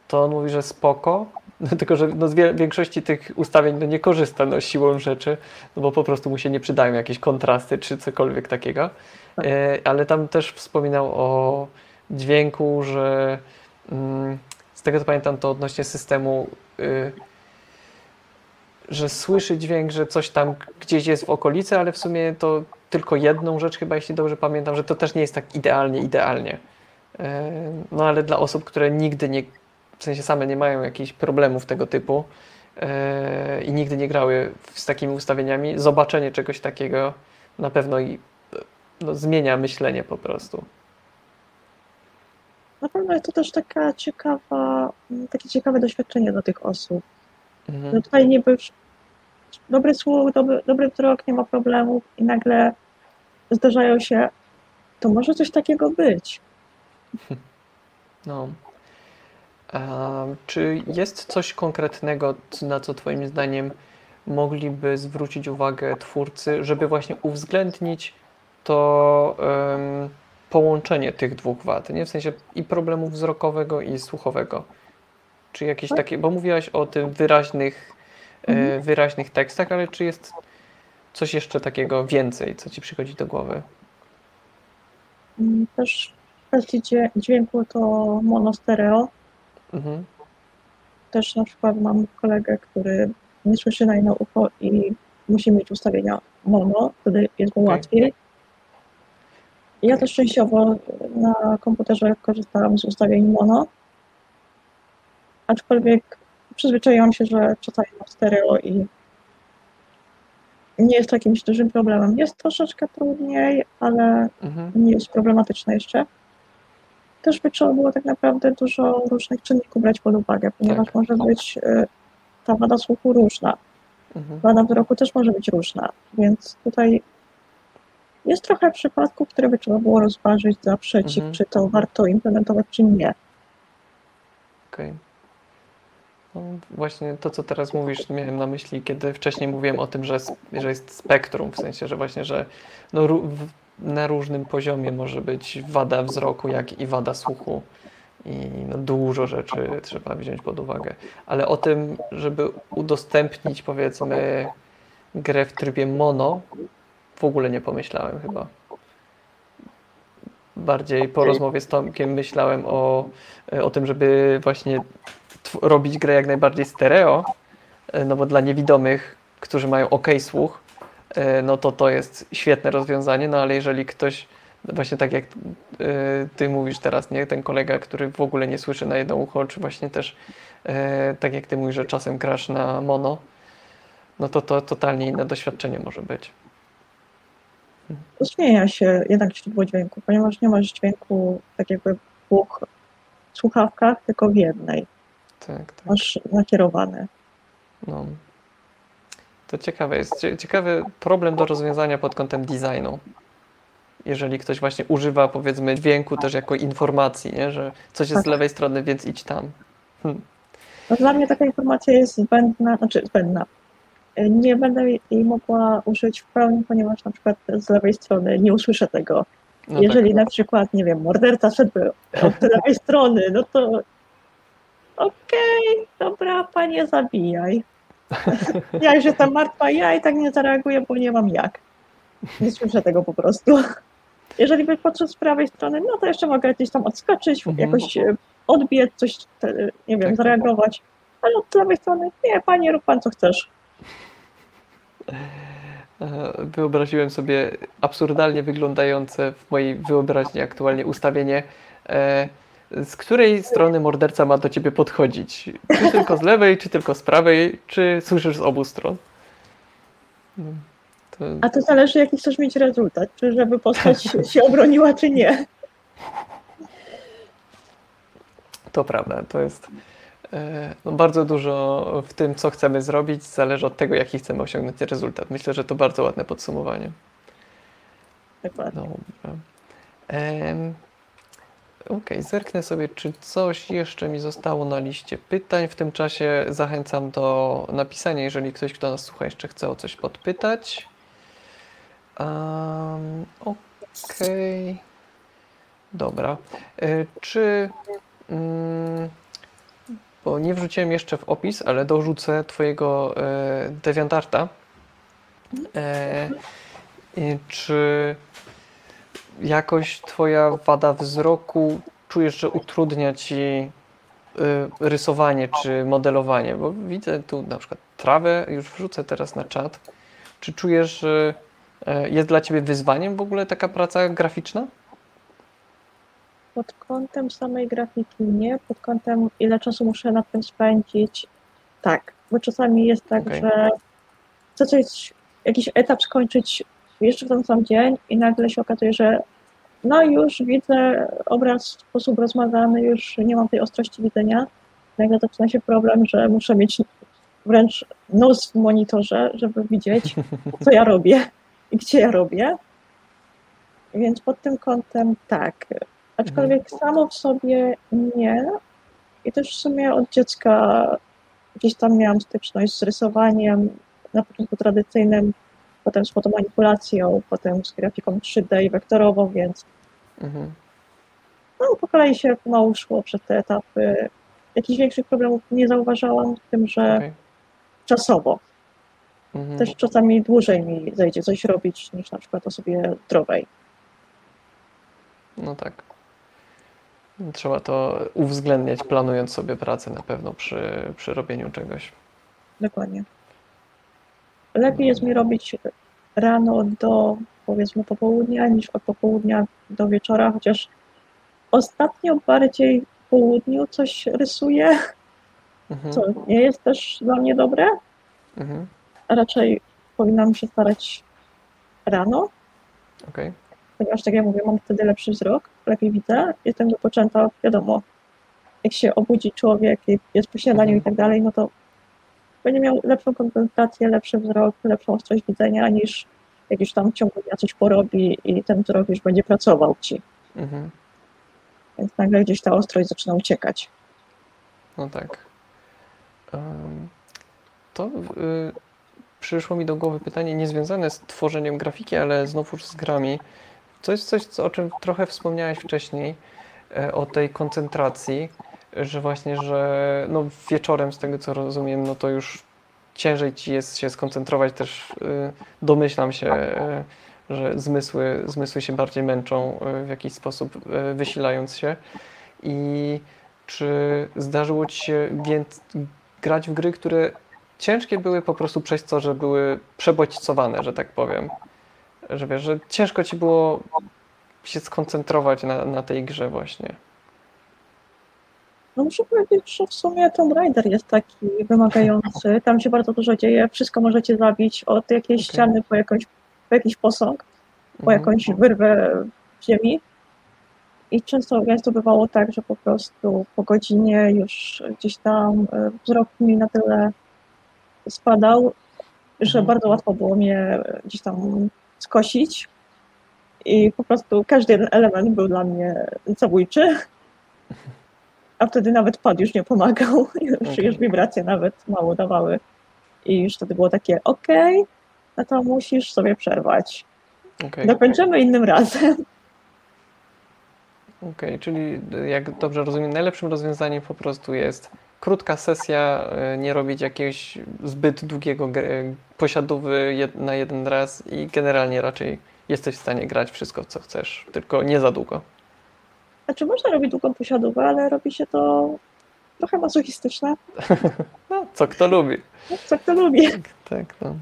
to on mówi, że spoko, no, *laughs* tylko że no, z większości tych ustawień no, nie korzysta no, siłą rzeczy, no bo po prostu mu się nie przydają jakieś kontrasty czy cokolwiek takiego. Tak. Y, Ale tam też wspominał o dźwięku, że mm, z tego co pamiętam, to odnośnie systemu y, że słyszy dźwięk, że coś tam gdzieś jest w okolicy, ale w sumie to tylko jedną rzecz chyba, jeśli dobrze pamiętam, że to też nie jest tak idealnie, idealnie. E, No ale dla osób, które nigdy nie, w sensie same nie mają jakichś problemów tego typu e, i nigdy nie grały z takimi ustawieniami, zobaczenie czegoś takiego na pewno i no, zmienia myślenie po prostu. Na pewno jest to też taka ciekawa, takie ciekawe doświadczenie dla tych osób. Mhm. No tutaj niby wsz- dobry słuch, dobry, dobry wzrok, nie ma problemów i nagle zdarzają się, to może coś takiego być. *laughs* No. A czy jest coś konkretnego, na co Twoim zdaniem mogliby zwrócić uwagę twórcy, żeby właśnie uwzględnić to em, połączenie tych dwóch wad, nie? W sensie i problemu wzrokowego i słuchowego. Czy jakieś Tak. takie, bo mówiłaś o tym wyraźnych, e, Mhm. wyraźnych tekstach, ale czy jest coś jeszcze takiego więcej, co Ci przychodzi do głowy? Mm, Też w kwestii dźwię- dźwięku to mono stereo. Mhm. Też na przykład mam kolegę, który nie słyszy na jedno ucho i musi mieć ustawienia mono, wtedy jest mu Okej. łatwiej. Ja też częściowo na komputerze korzystałam z ustawień mono, aczkolwiek przyzwyczaiłam się, że czasami mam stereo i nie jest to jakimś dużym problemem. Jest troszeczkę trudniej, ale Mhm. nie jest problematyczne jeszcze. Też by trzeba było tak naprawdę dużo różnych czynników brać pod uwagę, ponieważ Tak. może być y, ta wada słuchu różna, Mhm. wada wzroku też może być różna, więc tutaj jest trochę przypadków, które by trzeba było rozważyć za przeciw, Mhm. czy to warto implementować, czy nie. Okej. No, właśnie to, co teraz mówisz, miałem na myśli, kiedy wcześniej mówiłem o tym, że, że jest spektrum, w sensie, że właśnie, że no, na różnym poziomie może być wada wzroku, jak i wada słuchu. I no, dużo rzeczy trzeba wziąć pod uwagę. Ale o tym, żeby udostępnić, powiedzmy, grę w trybie mono, w ogóle nie pomyślałem chyba. Bardziej po rozmowie z Tomkiem myślałem o, o tym, żeby właśnie robić grę jak najbardziej stereo, e, no bo dla niewidomych, którzy mają ok słuch, e, no to to jest świetne rozwiązanie, no ale jeżeli ktoś, właśnie tak jak e, ty mówisz teraz, nie, ten kolega, który w ogóle nie słyszy na jedno ucho, czy właśnie też tak jak ty mówisz, że czasem grasz na mono, no to to totalnie inne doświadczenie może być. Zmienia się jednak źródło dźwięku, ponieważ nie masz dźwięku tak jakby dwóch słuchawkach, tylko w jednej. Tak, tak. Masz nakierowane. No. To ciekawe jest. Cie- Ciekawy problem do rozwiązania pod kątem designu. Jeżeli ktoś właśnie używa powiedzmy dźwięku też jako informacji, nie? że coś jest z Tak. lewej strony, więc idź tam. Hm. No, dla mnie taka informacja jest zbędna, znaczy zbędna. Nie będę jej mogła użyć w pełni, ponieważ na przykład z lewej strony nie usłyszę tego. No Jeżeli tak. na przykład, nie wiem, morderca szedłby od lewej strony, no to okej, dobra, panie, zabijaj. *laughs* Ja już jestem martwa, ja i tak nie zareaguję, bo nie mam jak. Nie słyszę tego po prostu. Jeżeli by podszedł z prawej strony, no to jeszcze mogę gdzieś tam odskoczyć, Mhm. jakoś e, odbiec, coś, nie wiem, Tak. zareagować. Ale od lewej strony, nie, panie, rób pan co chcesz. E, Wyobraziłem sobie absurdalnie wyglądające w mojej wyobraźni aktualnie ustawienie, e, z której strony morderca ma do ciebie podchodzić. Czy tylko z lewej, czy tylko z prawej, czy słyszysz z obu stron. To, A to zależy, jaki chcesz mieć rezultat, czy żeby postać *laughs* się obroniła, czy nie. To prawda, to jest e, no, bardzo dużo w tym, co chcemy zrobić, zależy od tego, jaki chcemy osiągnąć rezultat. Myślę, że to bardzo ładne podsumowanie. Dokładnie. Dobra. Okej, zerknę sobie, czy coś jeszcze mi zostało na liście pytań. W tym czasie zachęcam do napisania, jeżeli ktoś, kto nas słucha, jeszcze chce o coś podpytać. Um, Okej. Dobra. E, Czy. Mm, bo nie wrzuciłem jeszcze w opis, ale dorzucę Twojego e, DeviantArta. E, czy jakoś Twoja wada wzroku czujesz, że utrudnia Ci y, rysowanie czy modelowanie? Bo widzę tu na przykład trawę, już wrzucę teraz na czat. Czy czujesz, że e, jest dla Ciebie wyzwaniem w ogóle taka praca graficzna? Pod kątem samej grafiki nie, pod kątem ile czasu muszę nad tym spędzić, tak. Bo czasami jest tak, Okej. że chcę coś, jakiś etap skończyć jeszcze w ten sam dzień i nagle się okazuje, że no już widzę obraz w sposób rozmazany, już nie mam tej ostrości widzenia. Nagle zaczyna się problem, że muszę mieć wręcz nos w monitorze, żeby widzieć, *laughs* co ja robię i gdzie ja robię. Więc pod tym kątem tak. Aczkolwiek samo w sobie nie. I też w sumie od dziecka gdzieś tam miałam styczność z rysowaniem, na początku tradycyjnym, potem z fotomanipulacją, potem z grafiką 3D i wektorową, więc Mhm. no, po kolei się pomału szło przez te etapy. Jakichś większych problemów nie zauważałam, z tym, że Okej. czasowo. Mhm. Też czasami dłużej mi zejdzie coś robić niż na przykład osobie zdrowej. No tak. Trzeba to uwzględniać, planując sobie pracę na pewno przy, przy robieniu czegoś. Dokładnie. Lepiej jest mi robić rano do powiedzmy popołudnia niż od popołudnia do wieczora, chociaż ostatnio bardziej w południu coś rysuję, Mhm. co nie jest też dla mnie dobre, Mhm. raczej powinnam się starać rano, Okej. ponieważ tak jak mówię, mam wtedy lepszy wzrok, lepiej widzę, jestem wypoczęta, wiadomo, jak się obudzi człowiek, jak jest po śniadaniu Mhm. i tak dalej, no to będzie miał lepszą koncentrację, lepszy wzrok, lepszą ostrość widzenia, niż jak już tam w ciągu dnia coś porobi i ten wzrok już będzie pracował ci. Mhm. Więc nagle gdzieś ta ostrość zaczyna uciekać. No tak. To y, przyszło mi do głowy pytanie niezwiązane z tworzeniem grafiki, ale znowuż z grami. To jest coś, co, o czym trochę wspomniałeś wcześniej, e, o tej koncentracji, że właśnie, że no wieczorem, z tego co rozumiem, no to już ciężej ci jest się skoncentrować, też y, domyślam się, e, że zmysły, zmysły się bardziej męczą e, w jakiś sposób, wysilając się. I czy zdarzyło ci się więc grać w gry, które ciężkie były po prostu przez to, że były przebodźcowane, że tak powiem? Że wiesz, że ciężko ci było się skoncentrować na, na tej grze właśnie. No muszę powiedzieć, że w sumie Tomb Raider jest taki wymagający. Tam się bardzo dużo dzieje, wszystko możecie zabić, od jakiejś Okej. ściany po, jakąś, po jakiś posąg, po Mhm. jakąś wyrwę w ziemi. I często, często bywało tak, że po prostu po godzinie już gdzieś tam e, wzrok mi na tyle spadał, że Mhm. bardzo łatwo było mnie gdzieś tam skosić. I po prostu każdy jeden element był dla mnie zabójczy. *laughs* A wtedy nawet pad już nie pomagał. *laughs* Już, Okej. już wibracje nawet mało dawały. I już wtedy było takie, okej, no to musisz sobie przerwać. Okej, Dokończymy innym razem. *laughs* okej, czyli jak dobrze rozumiem, najlepszym rozwiązaniem po prostu jest krótka sesja, y, nie robić jakiegoś zbyt długiego gr- posiadówy jed- na jeden raz i generalnie raczej jesteś w stanie grać wszystko, co chcesz, tylko nie za długo. Znaczy można robić długą posiadówkę, ale robi się to trochę masochistyczne. *laughs* No, co kto lubi. No, Co kto lubi. Tak, no.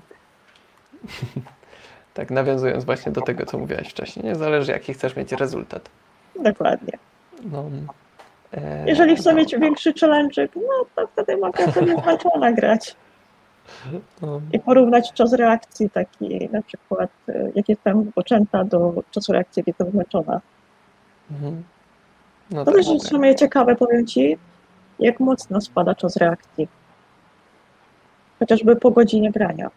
*laughs* tak, nawiązując właśnie do tego, co mówiłaś wcześniej. Nie zależy, jaki chcesz mieć rezultat. Dokładnie. No. E, Jeżeli chcę mieć większy challenge, no to wtedy mogę sobie zmęczona *laughs* grać. no, I porównać czas reakcji taki, na przykład y, jak jestem wypoczęta do czasu reakcji, jak jestem zmęczona. mhm. No To tak, też jest w tak. sumie ciekawe, powiem Ci, jak mocno spada czas reakcji. Chociażby po godzinie grania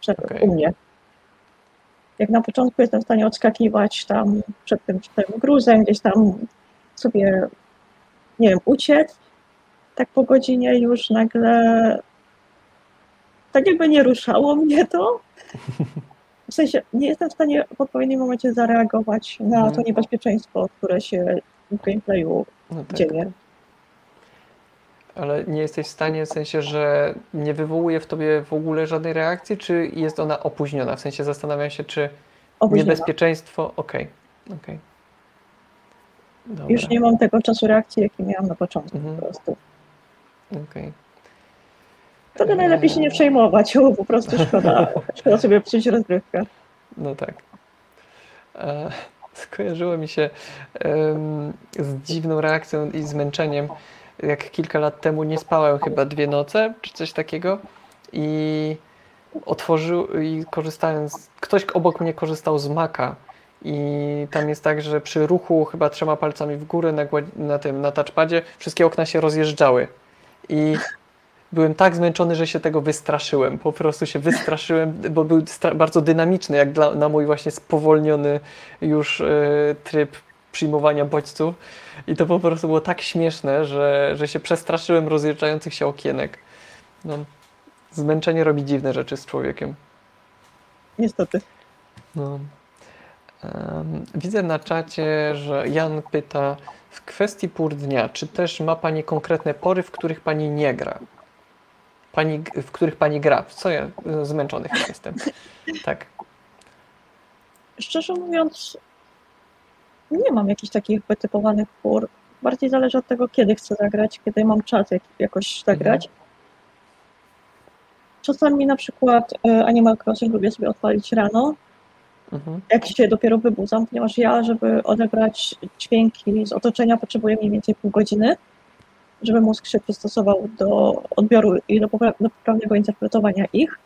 przed, Okej. u mnie. Jak na początku jestem w stanie odskakiwać tam przed tym, przed tym gruzem, gdzieś tam sobie, nie wiem, uciec, tak po godzinie już nagle tak jakby nie ruszało *laughs* mnie to. W sensie nie jestem w stanie w odpowiednim momencie zareagować na Mhm. to niebezpieczeństwo, które się gameplayu No tak. Ale nie jesteś w stanie, w sensie, że nie wywołuje w tobie w ogóle żadnej reakcji, czy jest ona opóźniona? W sensie zastanawiam się, czy Opóźniona. niebezpieczeństwo. Okej, okej. Dobra. Już nie mam tego czasu reakcji, jaki miałam na początku Mhm. po prostu. Okej. Wtedy najlepiej się nie przejmować, bo po prostu szkoda, *laughs* szkoda sobie psuć rozgrywkę. No tak. E, skojarzyło mi się em, z dziwną reakcją i zmęczeniem, jak kilka lat temu nie spałem chyba dwie noce, czy coś takiego i otworzył i korzystając, ktoś obok mnie korzystał z Maca. I tam jest tak, że przy ruchu chyba trzema palcami w górę na, na tym, na touchpadzie wszystkie okna się rozjeżdżały. I byłem tak zmęczony, że się tego wystraszyłem. Po prostu się wystraszyłem, bo był bardzo dynamiczny, jak dla, na mój właśnie spowolniony już e, tryb przyjmowania bodźców. I to po prostu było tak śmieszne, że, że się przestraszyłem rozjeżdżających się okienek. No, zmęczenie robi dziwne rzeczy z człowiekiem. Niestety. No. Widzę na czacie, że Jan pyta w kwestii pór dnia, czy też ma Pani konkretne pory, w których Pani nie gra? Pani, w których Pani gra? Co ja zmęczony chyba jestem. Tak. Szczerze mówiąc, nie mam jakichś takich wytypowanych pór. Bardziej zależy od tego, kiedy chcę zagrać, kiedy mam czas jak, jakoś zagrać. Czasami na przykład e, Animal Crossing lubię sobie odpalić rano, Mhm. jak się dopiero wybudzam, ponieważ ja, żeby odebrać dźwięki z otoczenia, potrzebuję mniej więcej pół godziny, żeby mózg się przystosował do odbioru i do, popra- do poprawnego interpretowania ich,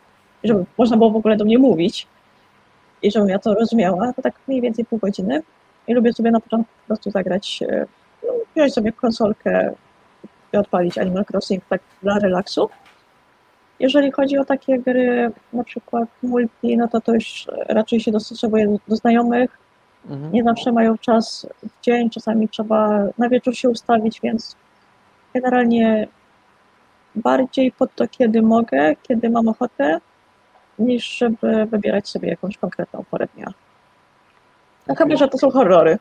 żeby można było w ogóle do mnie mówić i żebym ja to rozumiała, to tak mniej więcej pół godziny. I lubię sobie na początku po prostu zagrać, e, no, wziąć sobie konsolkę i odpalić Animal Crossing tak dla relaksu. Jeżeli chodzi o takie gry, na przykład multi, no to to już raczej się dostosowuje do, do znajomych. Mhm. Nie zawsze mają czas w dzień, czasami trzeba na wieczór się ustawić, więc generalnie bardziej pod to, kiedy mogę, kiedy mam ochotę, niż żeby wybierać sobie jakąś konkretną porę dnia. No chyba, że to są horrory.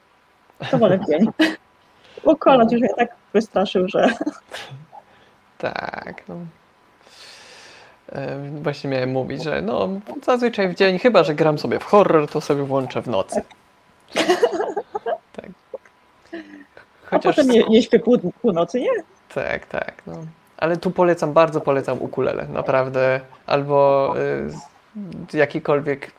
To wolę w dzień. Bo Konrad już mnie tak wystraszył, że Tak. No. Właśnie miałem mówić, że no zazwyczaj w dzień, chyba że gram sobie w horror, to sobie włączę w nocy. Tak. a Chociaż potem nie, nie śpię pół, północy, nie? Tak, tak. No. Ale tu polecam, bardzo polecam ukulele, naprawdę. Albo y, jakikolwiek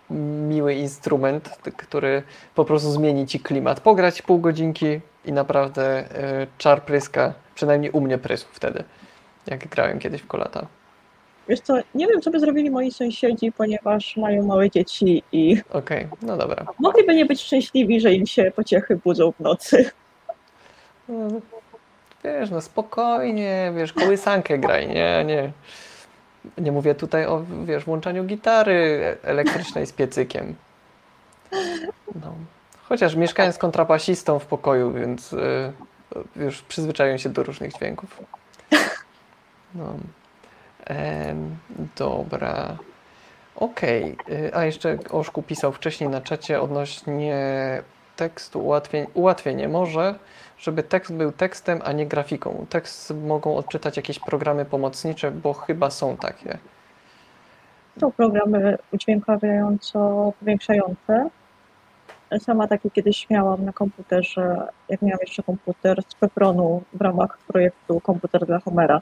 miły instrument, który po prostu zmieni ci klimat. Pograć pół godzinki i naprawdę y, czar pryska, przynajmniej u mnie prysł wtedy, jak grałem kiedyś w kolata. Wiesz co, nie wiem, co by zrobili moi sąsiedzi, ponieważ mają małe dzieci i Okej, no dobra. mogliby nie być szczęśliwi, że im się pociechy budzą w nocy. No, wiesz, no spokojnie, wiesz, kołysankę graj, nie, nie. Nie mówię tutaj o, wiesz, włączaniu gitary elektrycznej z piecykiem. No. Chociaż mieszkałem z kontrabasistą w pokoju, więc y, już przyzwyczaiłem się do różnych dźwięków. No. Em, dobra. Okej. y, A jeszcze Oszku pisał wcześniej na czacie odnośnie tekstu ułatwień, ułatwienie może, żeby tekst był tekstem, a nie grafiką. Tekst mogą odczytać jakieś programy pomocnicze, bo chyba są takie. Są programy udźwiękawiająco powiększające. Sama takie kiedyś miałam na komputerze, jak miałam jeszcze komputer z Pepronu w ramach projektu Komputer dla Homera.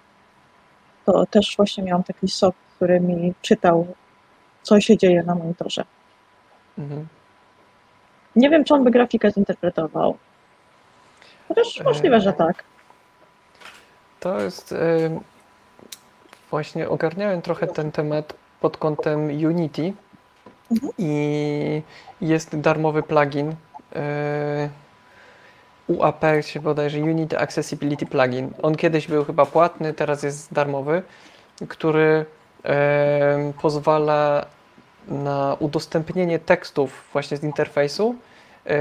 To też właśnie miałam taki sok, który mi czytał, co się dzieje na monitorze. Mhm. Nie wiem, czy on by grafikę zinterpretował. Chociaż możliwe, że tak. To jest. em, właśnie ogarniałem trochę ten temat pod kątem Unity Mhm. i jest darmowy plugin. e, UAP się bodajże Unity Accessibility Plugin. On kiedyś był chyba płatny, teraz jest darmowy, który pozwala na udostępnienie tekstów właśnie z interfejsu e,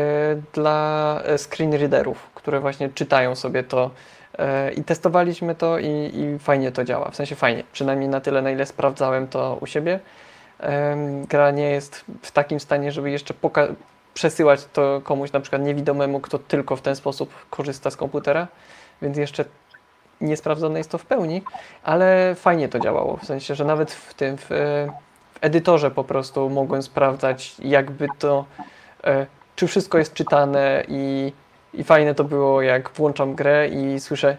dla e, screen readerów, które właśnie czytają sobie to e, i testowaliśmy to i, i fajnie to działa. W sensie fajnie, przynajmniej na tyle, na ile sprawdzałem to u siebie. Gra nie jest w takim stanie, żeby jeszcze przesyłać to komuś na przykład niewidomemu, kto tylko w ten sposób korzysta z komputera, więc jeszcze niesprawdzone jest to w pełni, ale fajnie to działało. W sensie, że nawet w tym w, e, w edytorze po prostu mogłem sprawdzać, jakby to, e, czy wszystko jest czytane i, i fajne to było, jak włączam grę i słyszę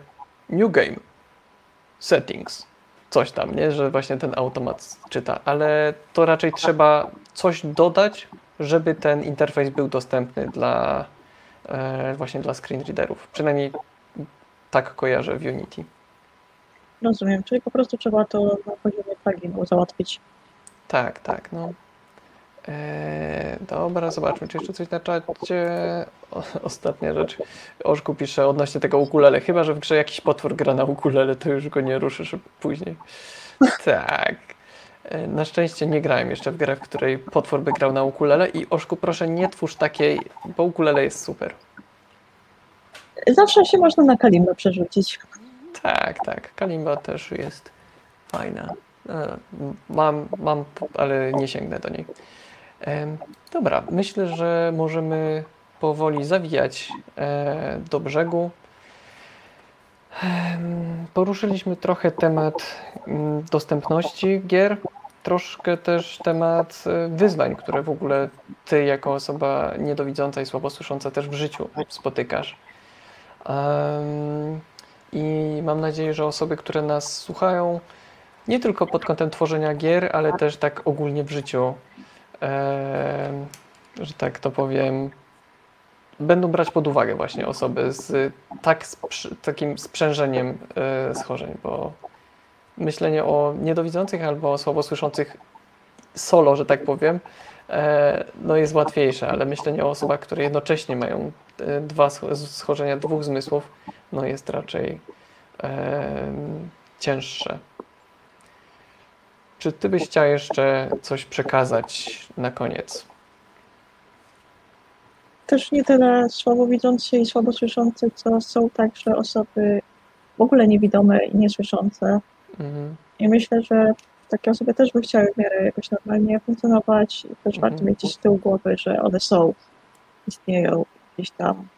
New Game, Settings, coś tam, nie? Że właśnie ten automat czyta, ale to raczej trzeba coś dodać, żeby ten interfejs był dostępny dla e, właśnie dla screen readerów. Przynajmniej tak kojarzę w Unity. Rozumiem, czyli po prostu trzeba to na poziomie pluginu załatwić. Tak, tak, no. Eee, dobra, zobaczmy, czy jeszcze coś na czacie. O, ostatnia rzecz. Orzku pisze odnośnie tego ukulele. Chyba, że w grze jakiś potwór gra na ukulele, to już go nie ruszysz później. *laughs* Tak. E, Na szczęście nie grałem jeszcze w grę, w której potwór by grał na ukulele i Orzku, proszę nie twórz takiej, bo ukulele jest super. Zawsze się można na kalimbę przerzucić. Tak, tak. Kalimba też jest fajna. E, Mam, mam, ale nie sięgnę do niej. Dobra, myślę, że możemy powoli zawijać e, do brzegu. Poruszyliśmy trochę temat mm, dostępności gier, troszkę też temat e, wyzwań, które w ogóle ty jako osoba niedowidząca i słabosłysząca też w życiu spotykasz. I mam nadzieję, że osoby, które nas słuchają, nie tylko pod kątem tworzenia gier, ale też tak ogólnie w życiu, że tak to powiem, będą brać pod uwagę właśnie osoby z tak takim sprzężeniem e, schorzeń, bo myślenie o niedowidzących albo słabosłyszących solo, że tak powiem, e, no jest łatwiejsze, ale myślenie o osobach, które jednocześnie mają e, dwa sch- schorzenia dwóch zmysłów, no jest raczej cięższe. Czy ty byś chciał jeszcze coś przekazać na koniec? Też nie tyle słabowidzący i słabosłyszący, co są także osoby w ogóle niewidome i niesłyszące. Mhm. I myślę, że takie osoby też by chciały w miarę jakoś normalnie funkcjonować. I też Mhm. warto mieć z tyłu głowy, że one są, istnieją gdzieś tam.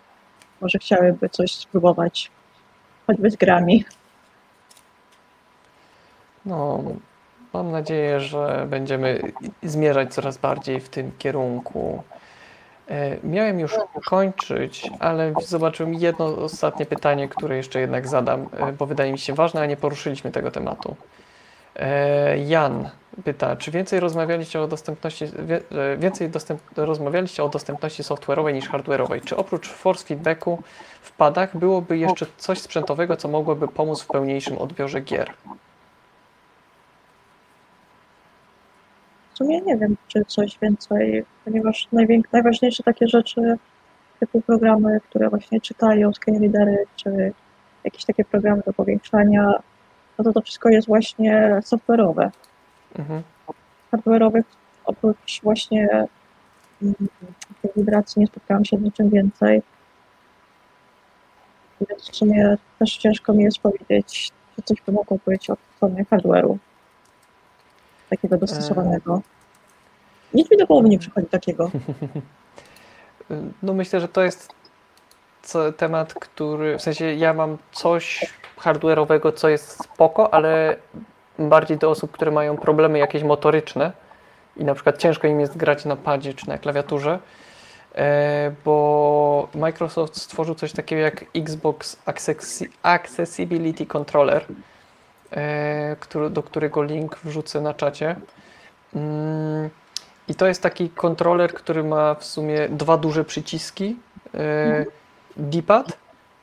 Może chciałyby coś spróbować, choćby z grami. No, mam nadzieję, że będziemy zmierzać coraz bardziej w tym kierunku. E, Miałem już kończyć, ale zobaczyłem jedno ostatnie pytanie, które jeszcze jednak zadam, e, bo wydaje mi się ważne, a nie poruszyliśmy tego tematu. E, Jan pyta, czy więcej rozmawialiście o dostępności, więcej dostęp, rozmawialiście o dostępności software'owej niż hardware'owej? Czy oprócz force feedbacku w padach byłoby jeszcze coś sprzętowego, co mogłoby pomóc w pełniejszym odbiorze gier? Sumie nie wiem, czy coś więcej, ponieważ najważniejsze takie rzeczy, typu programy, które właśnie czytają screen readery, czy jakieś takie programy do powiększania, no to to wszystko jest właśnie software'owe. Mhm. Hardware'owych oprócz właśnie mm, tych wibracji nie spotkałam się z niczym więcej. Więc w sumie też ciężko mi jest powiedzieć, czy coś by mogło być od strony hardware'u takiego dostosowanego. Nic mi do głowy nie przychodzi takiego. *laughs* No myślę, że to jest temat, który, w sensie ja mam coś hardware'owego, co jest spoko, ale bardziej do osób, które mają problemy jakieś motoryczne i na przykład ciężko im jest grać na padzie czy na klawiaturze, e, bo Microsoft stworzył coś takiego jak Xbox Accessi- Accessibility Controller, e, do którego link wrzucę na czacie. Mm, I to jest taki kontroler, który ma w sumie dwa duże przyciski, e, D-pad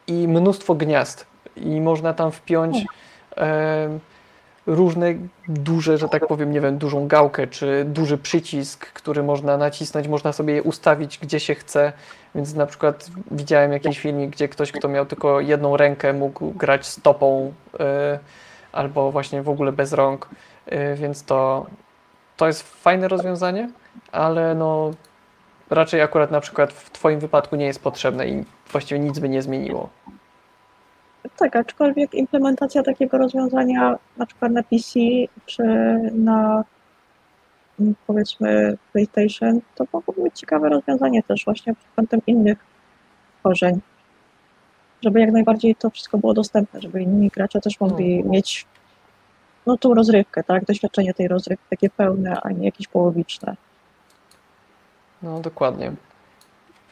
i mnóstwo gniazd. I można tam wpiąć e, różne duże, że tak powiem, nie wiem, dużą gałkę czy duży przycisk, który można nacisnąć, można sobie je ustawić gdzie się chce. Więc na przykład widziałem jakiś filmik, gdzie ktoś, kto miał tylko jedną rękę, mógł grać stopą e, albo właśnie w ogóle bez rąk. E, więc to, to jest fajne rozwiązanie, ale no raczej akurat na przykład w Twoim wypadku nie jest potrzebne i właściwie nic by nie zmieniło. Tak, aczkolwiek implementacja takiego rozwiązania na przykład na PC czy na mm, powiedzmy PlayStation, to mogłoby być ciekawe rozwiązanie też właśnie pod kątem innych tworzeń. Żeby jak najbardziej to wszystko było dostępne, żeby inni gracze też mogli mieć no tą rozrywkę, tak? Doświadczenie tej rozrywki takie pełne, a nie jakieś połowiczne. No dokładnie.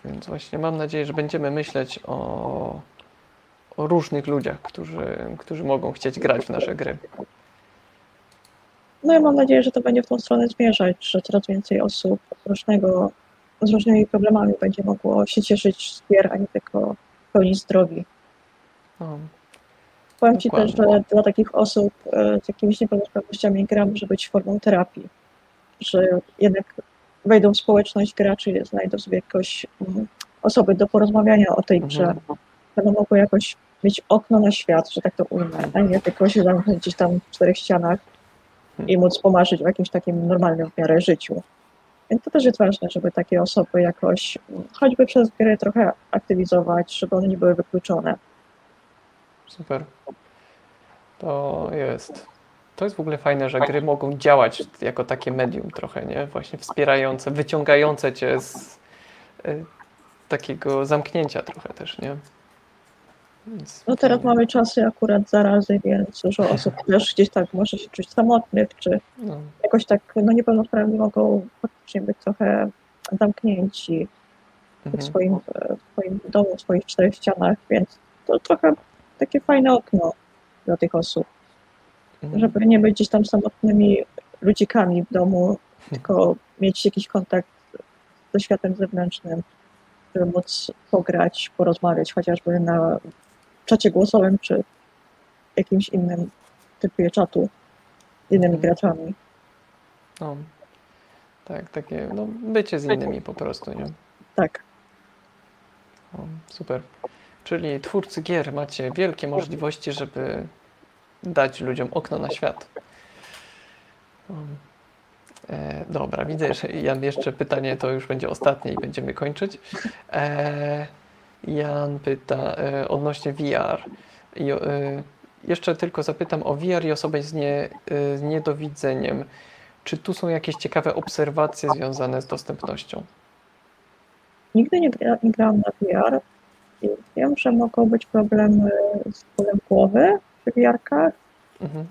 Więc właśnie mam nadzieję, że będziemy myśleć o, o różnych ludziach, którzy, którzy mogą chcieć grać w nasze gry. No ja mam nadzieję, że to będzie w tą stronę zmierzać, że coraz więcej osób różnego, z różnymi problemami będzie mogło się cieszyć z gier, a nie tylko pełni zdrowi. No, Powiem Ci też, że dla takich osób e, z jakimiś niepełnosprawnościami gra może być formą terapii, że jednak wejdą w społeczność graczy, znajdą sobie jakoś mm, osoby do porozmawiania o tej grze, Mhm. będą mogły jakoś mieć okno na świat, że tak to ujmę, a nie tylko się zamknąć gdzieś tam w czterech ścianach i móc pomarzyć w jakimś takim normalnym w miarę życiu. To też jest ważne, żeby takie osoby jakoś mm, choćby przez gry trochę aktywizować, żeby one nie były wykluczone. Super. To jest. To jest w ogóle fajne, że gry mogą działać jako takie medium trochę, nie? Właśnie wspierające, wyciągające cię z y, takiego zamknięcia trochę też, nie? No teraz mamy czasy akurat zarazy, więc dużo *laughs* osób też gdzieś tak może się czuć samotnych, czy No, jakoś tak no niepełnosprawni mogą faktycznie być trochę zamknięci w mhm. swoim, e, w swoim domu, w swoich czterech ścianach, więc to trochę takie fajne okno dla tych osób, Mhm. żeby nie być gdzieś tam samotnymi ludzikami w domu, *laughs* tylko mieć jakiś kontakt ze światem zewnętrznym, żeby móc pograć, porozmawiać chociażby na czacie głosowym, czy jakimś innym typie czatu z innymi Mhm. graczami. No, tak, takie, no, bycie z innymi po prostu, nie? Tak. O, super. Czyli twórcy gier macie wielkie możliwości, żeby dać ludziom okno na świat. E, dobra, widzę, że Jan jeszcze pytanie to już będzie ostatnie i będziemy kończyć. E, Jan pyta e, odnośnie VR. I, e, jeszcze tylko zapytam o VR i osoby z, nie, e, z niedowidzeniem. Czy tu są jakieś ciekawe obserwacje związane z dostępnością? Nigdy nie, gra, nie grałam na VR i wiem, że mogą być problemy z bólem głowy przy VR-kach, Mhm.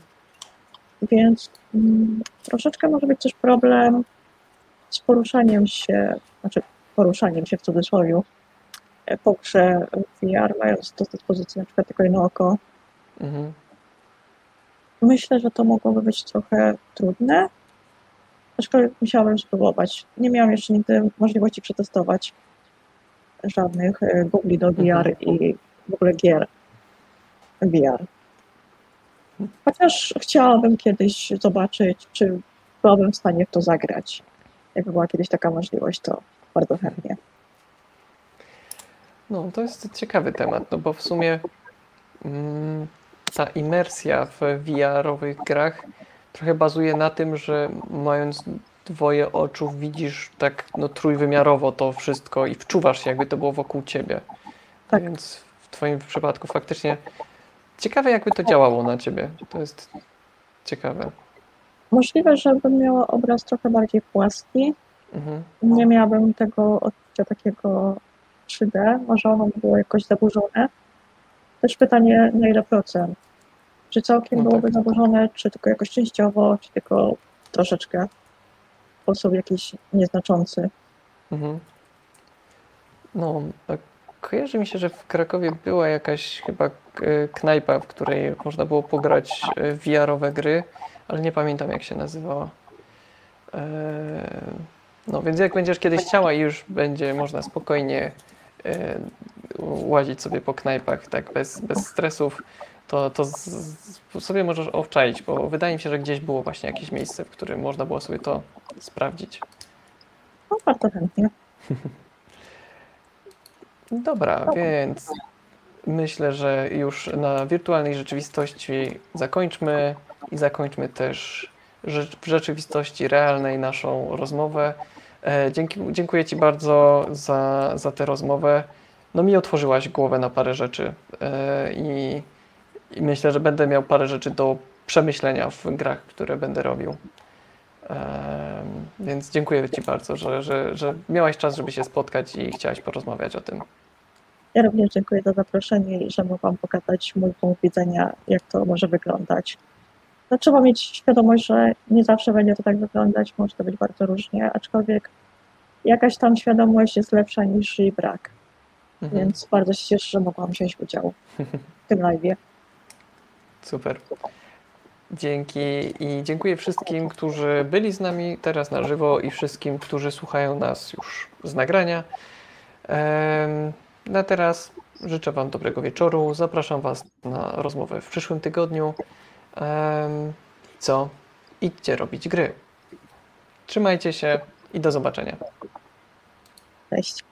więc mm, troszeczkę może być też problem z poruszaniem się, znaczy poruszaniem się w cudzysłowie e, grze VR, mając do dyspozycji na przykład tylko jedno oko. Mhm. Myślę, że to mogłoby być trochę trudne, aczkolwiek musiałabym spróbować. Nie miałam jeszcze nigdy możliwości przetestować żadnych e, Google do VR Mhm. i w ogóle gier VR. Chociaż chciałabym kiedyś zobaczyć, czy byłabym w stanie w to zagrać. Jakby była kiedyś taka możliwość, to bardzo chętnie. No, to jest ciekawy temat, no bo w sumie mm, ta imersja w VR-owych grach trochę bazuje na tym, że mając dwoje oczu widzisz tak no, trójwymiarowo to wszystko i wczuwasz się, jakby to było wokół ciebie. Tak. Więc w twoim przypadku faktycznie ciekawe, jakby to działało na ciebie. To jest ciekawe. Możliwe, żebym miała obraz trochę bardziej płaski, Mhm. nie miałabym tego odczucia takiego 3D, może ono by było jakoś zaburzone. Też pytanie, na ile procent? Czy całkiem No byłoby tak. zaburzone, czy tylko jakoś częściowo, czy tylko troszeczkę w sposób jakiś nieznaczący. Mhm. No, a kojarzy mi się, że w Krakowie była jakaś chyba e, knajpa, w której można było pograć e, VR-owe gry, ale nie pamiętam jak się nazywała. E, No, więc jak będziesz kiedyś chciała i już będzie można spokojnie e, łazić sobie po knajpach, tak, bez, bez stresów, to, to z, z, sobie możesz obczaić, bo wydaje mi się, że gdzieś było właśnie jakieś miejsce, w którym można było sobie to sprawdzić. No bardzo chętnie. *laughs* Dobra, więc myślę, że już na wirtualnej rzeczywistości zakończmy i zakończmy też w rzeczywistości realnej naszą rozmowę. E, Dzięki, dziękuję Ci bardzo za, za tę rozmowę. No mi otworzyłaś głowę na parę rzeczy e, i, i myślę, że będę miał parę rzeczy do przemyślenia w grach, które będę robił. Em, Więc dziękuję Ci bardzo, że, że, że miałaś czas, żeby się spotkać i chciałaś porozmawiać o tym. Ja również dziękuję za zaproszenie i że mogłam pokazać mój punkt widzenia, jak to może wyglądać. No, trzeba mieć świadomość, że nie zawsze będzie to tak wyglądać, może to być bardzo różnie, aczkolwiek jakaś tam świadomość jest lepsza niż jej brak, Mhm. więc bardzo się cieszę, że mogłam wziąć udział w tym live'ie. Super. Dzięki i dziękuję wszystkim, którzy byli z nami teraz na żywo i wszystkim, którzy słuchają nas już z nagrania. Na teraz życzę Wam dobrego wieczoru. Zapraszam Was na rozmowę w przyszłym tygodniu. Co? Idźcie robić gry. Trzymajcie się i do zobaczenia. Cześć.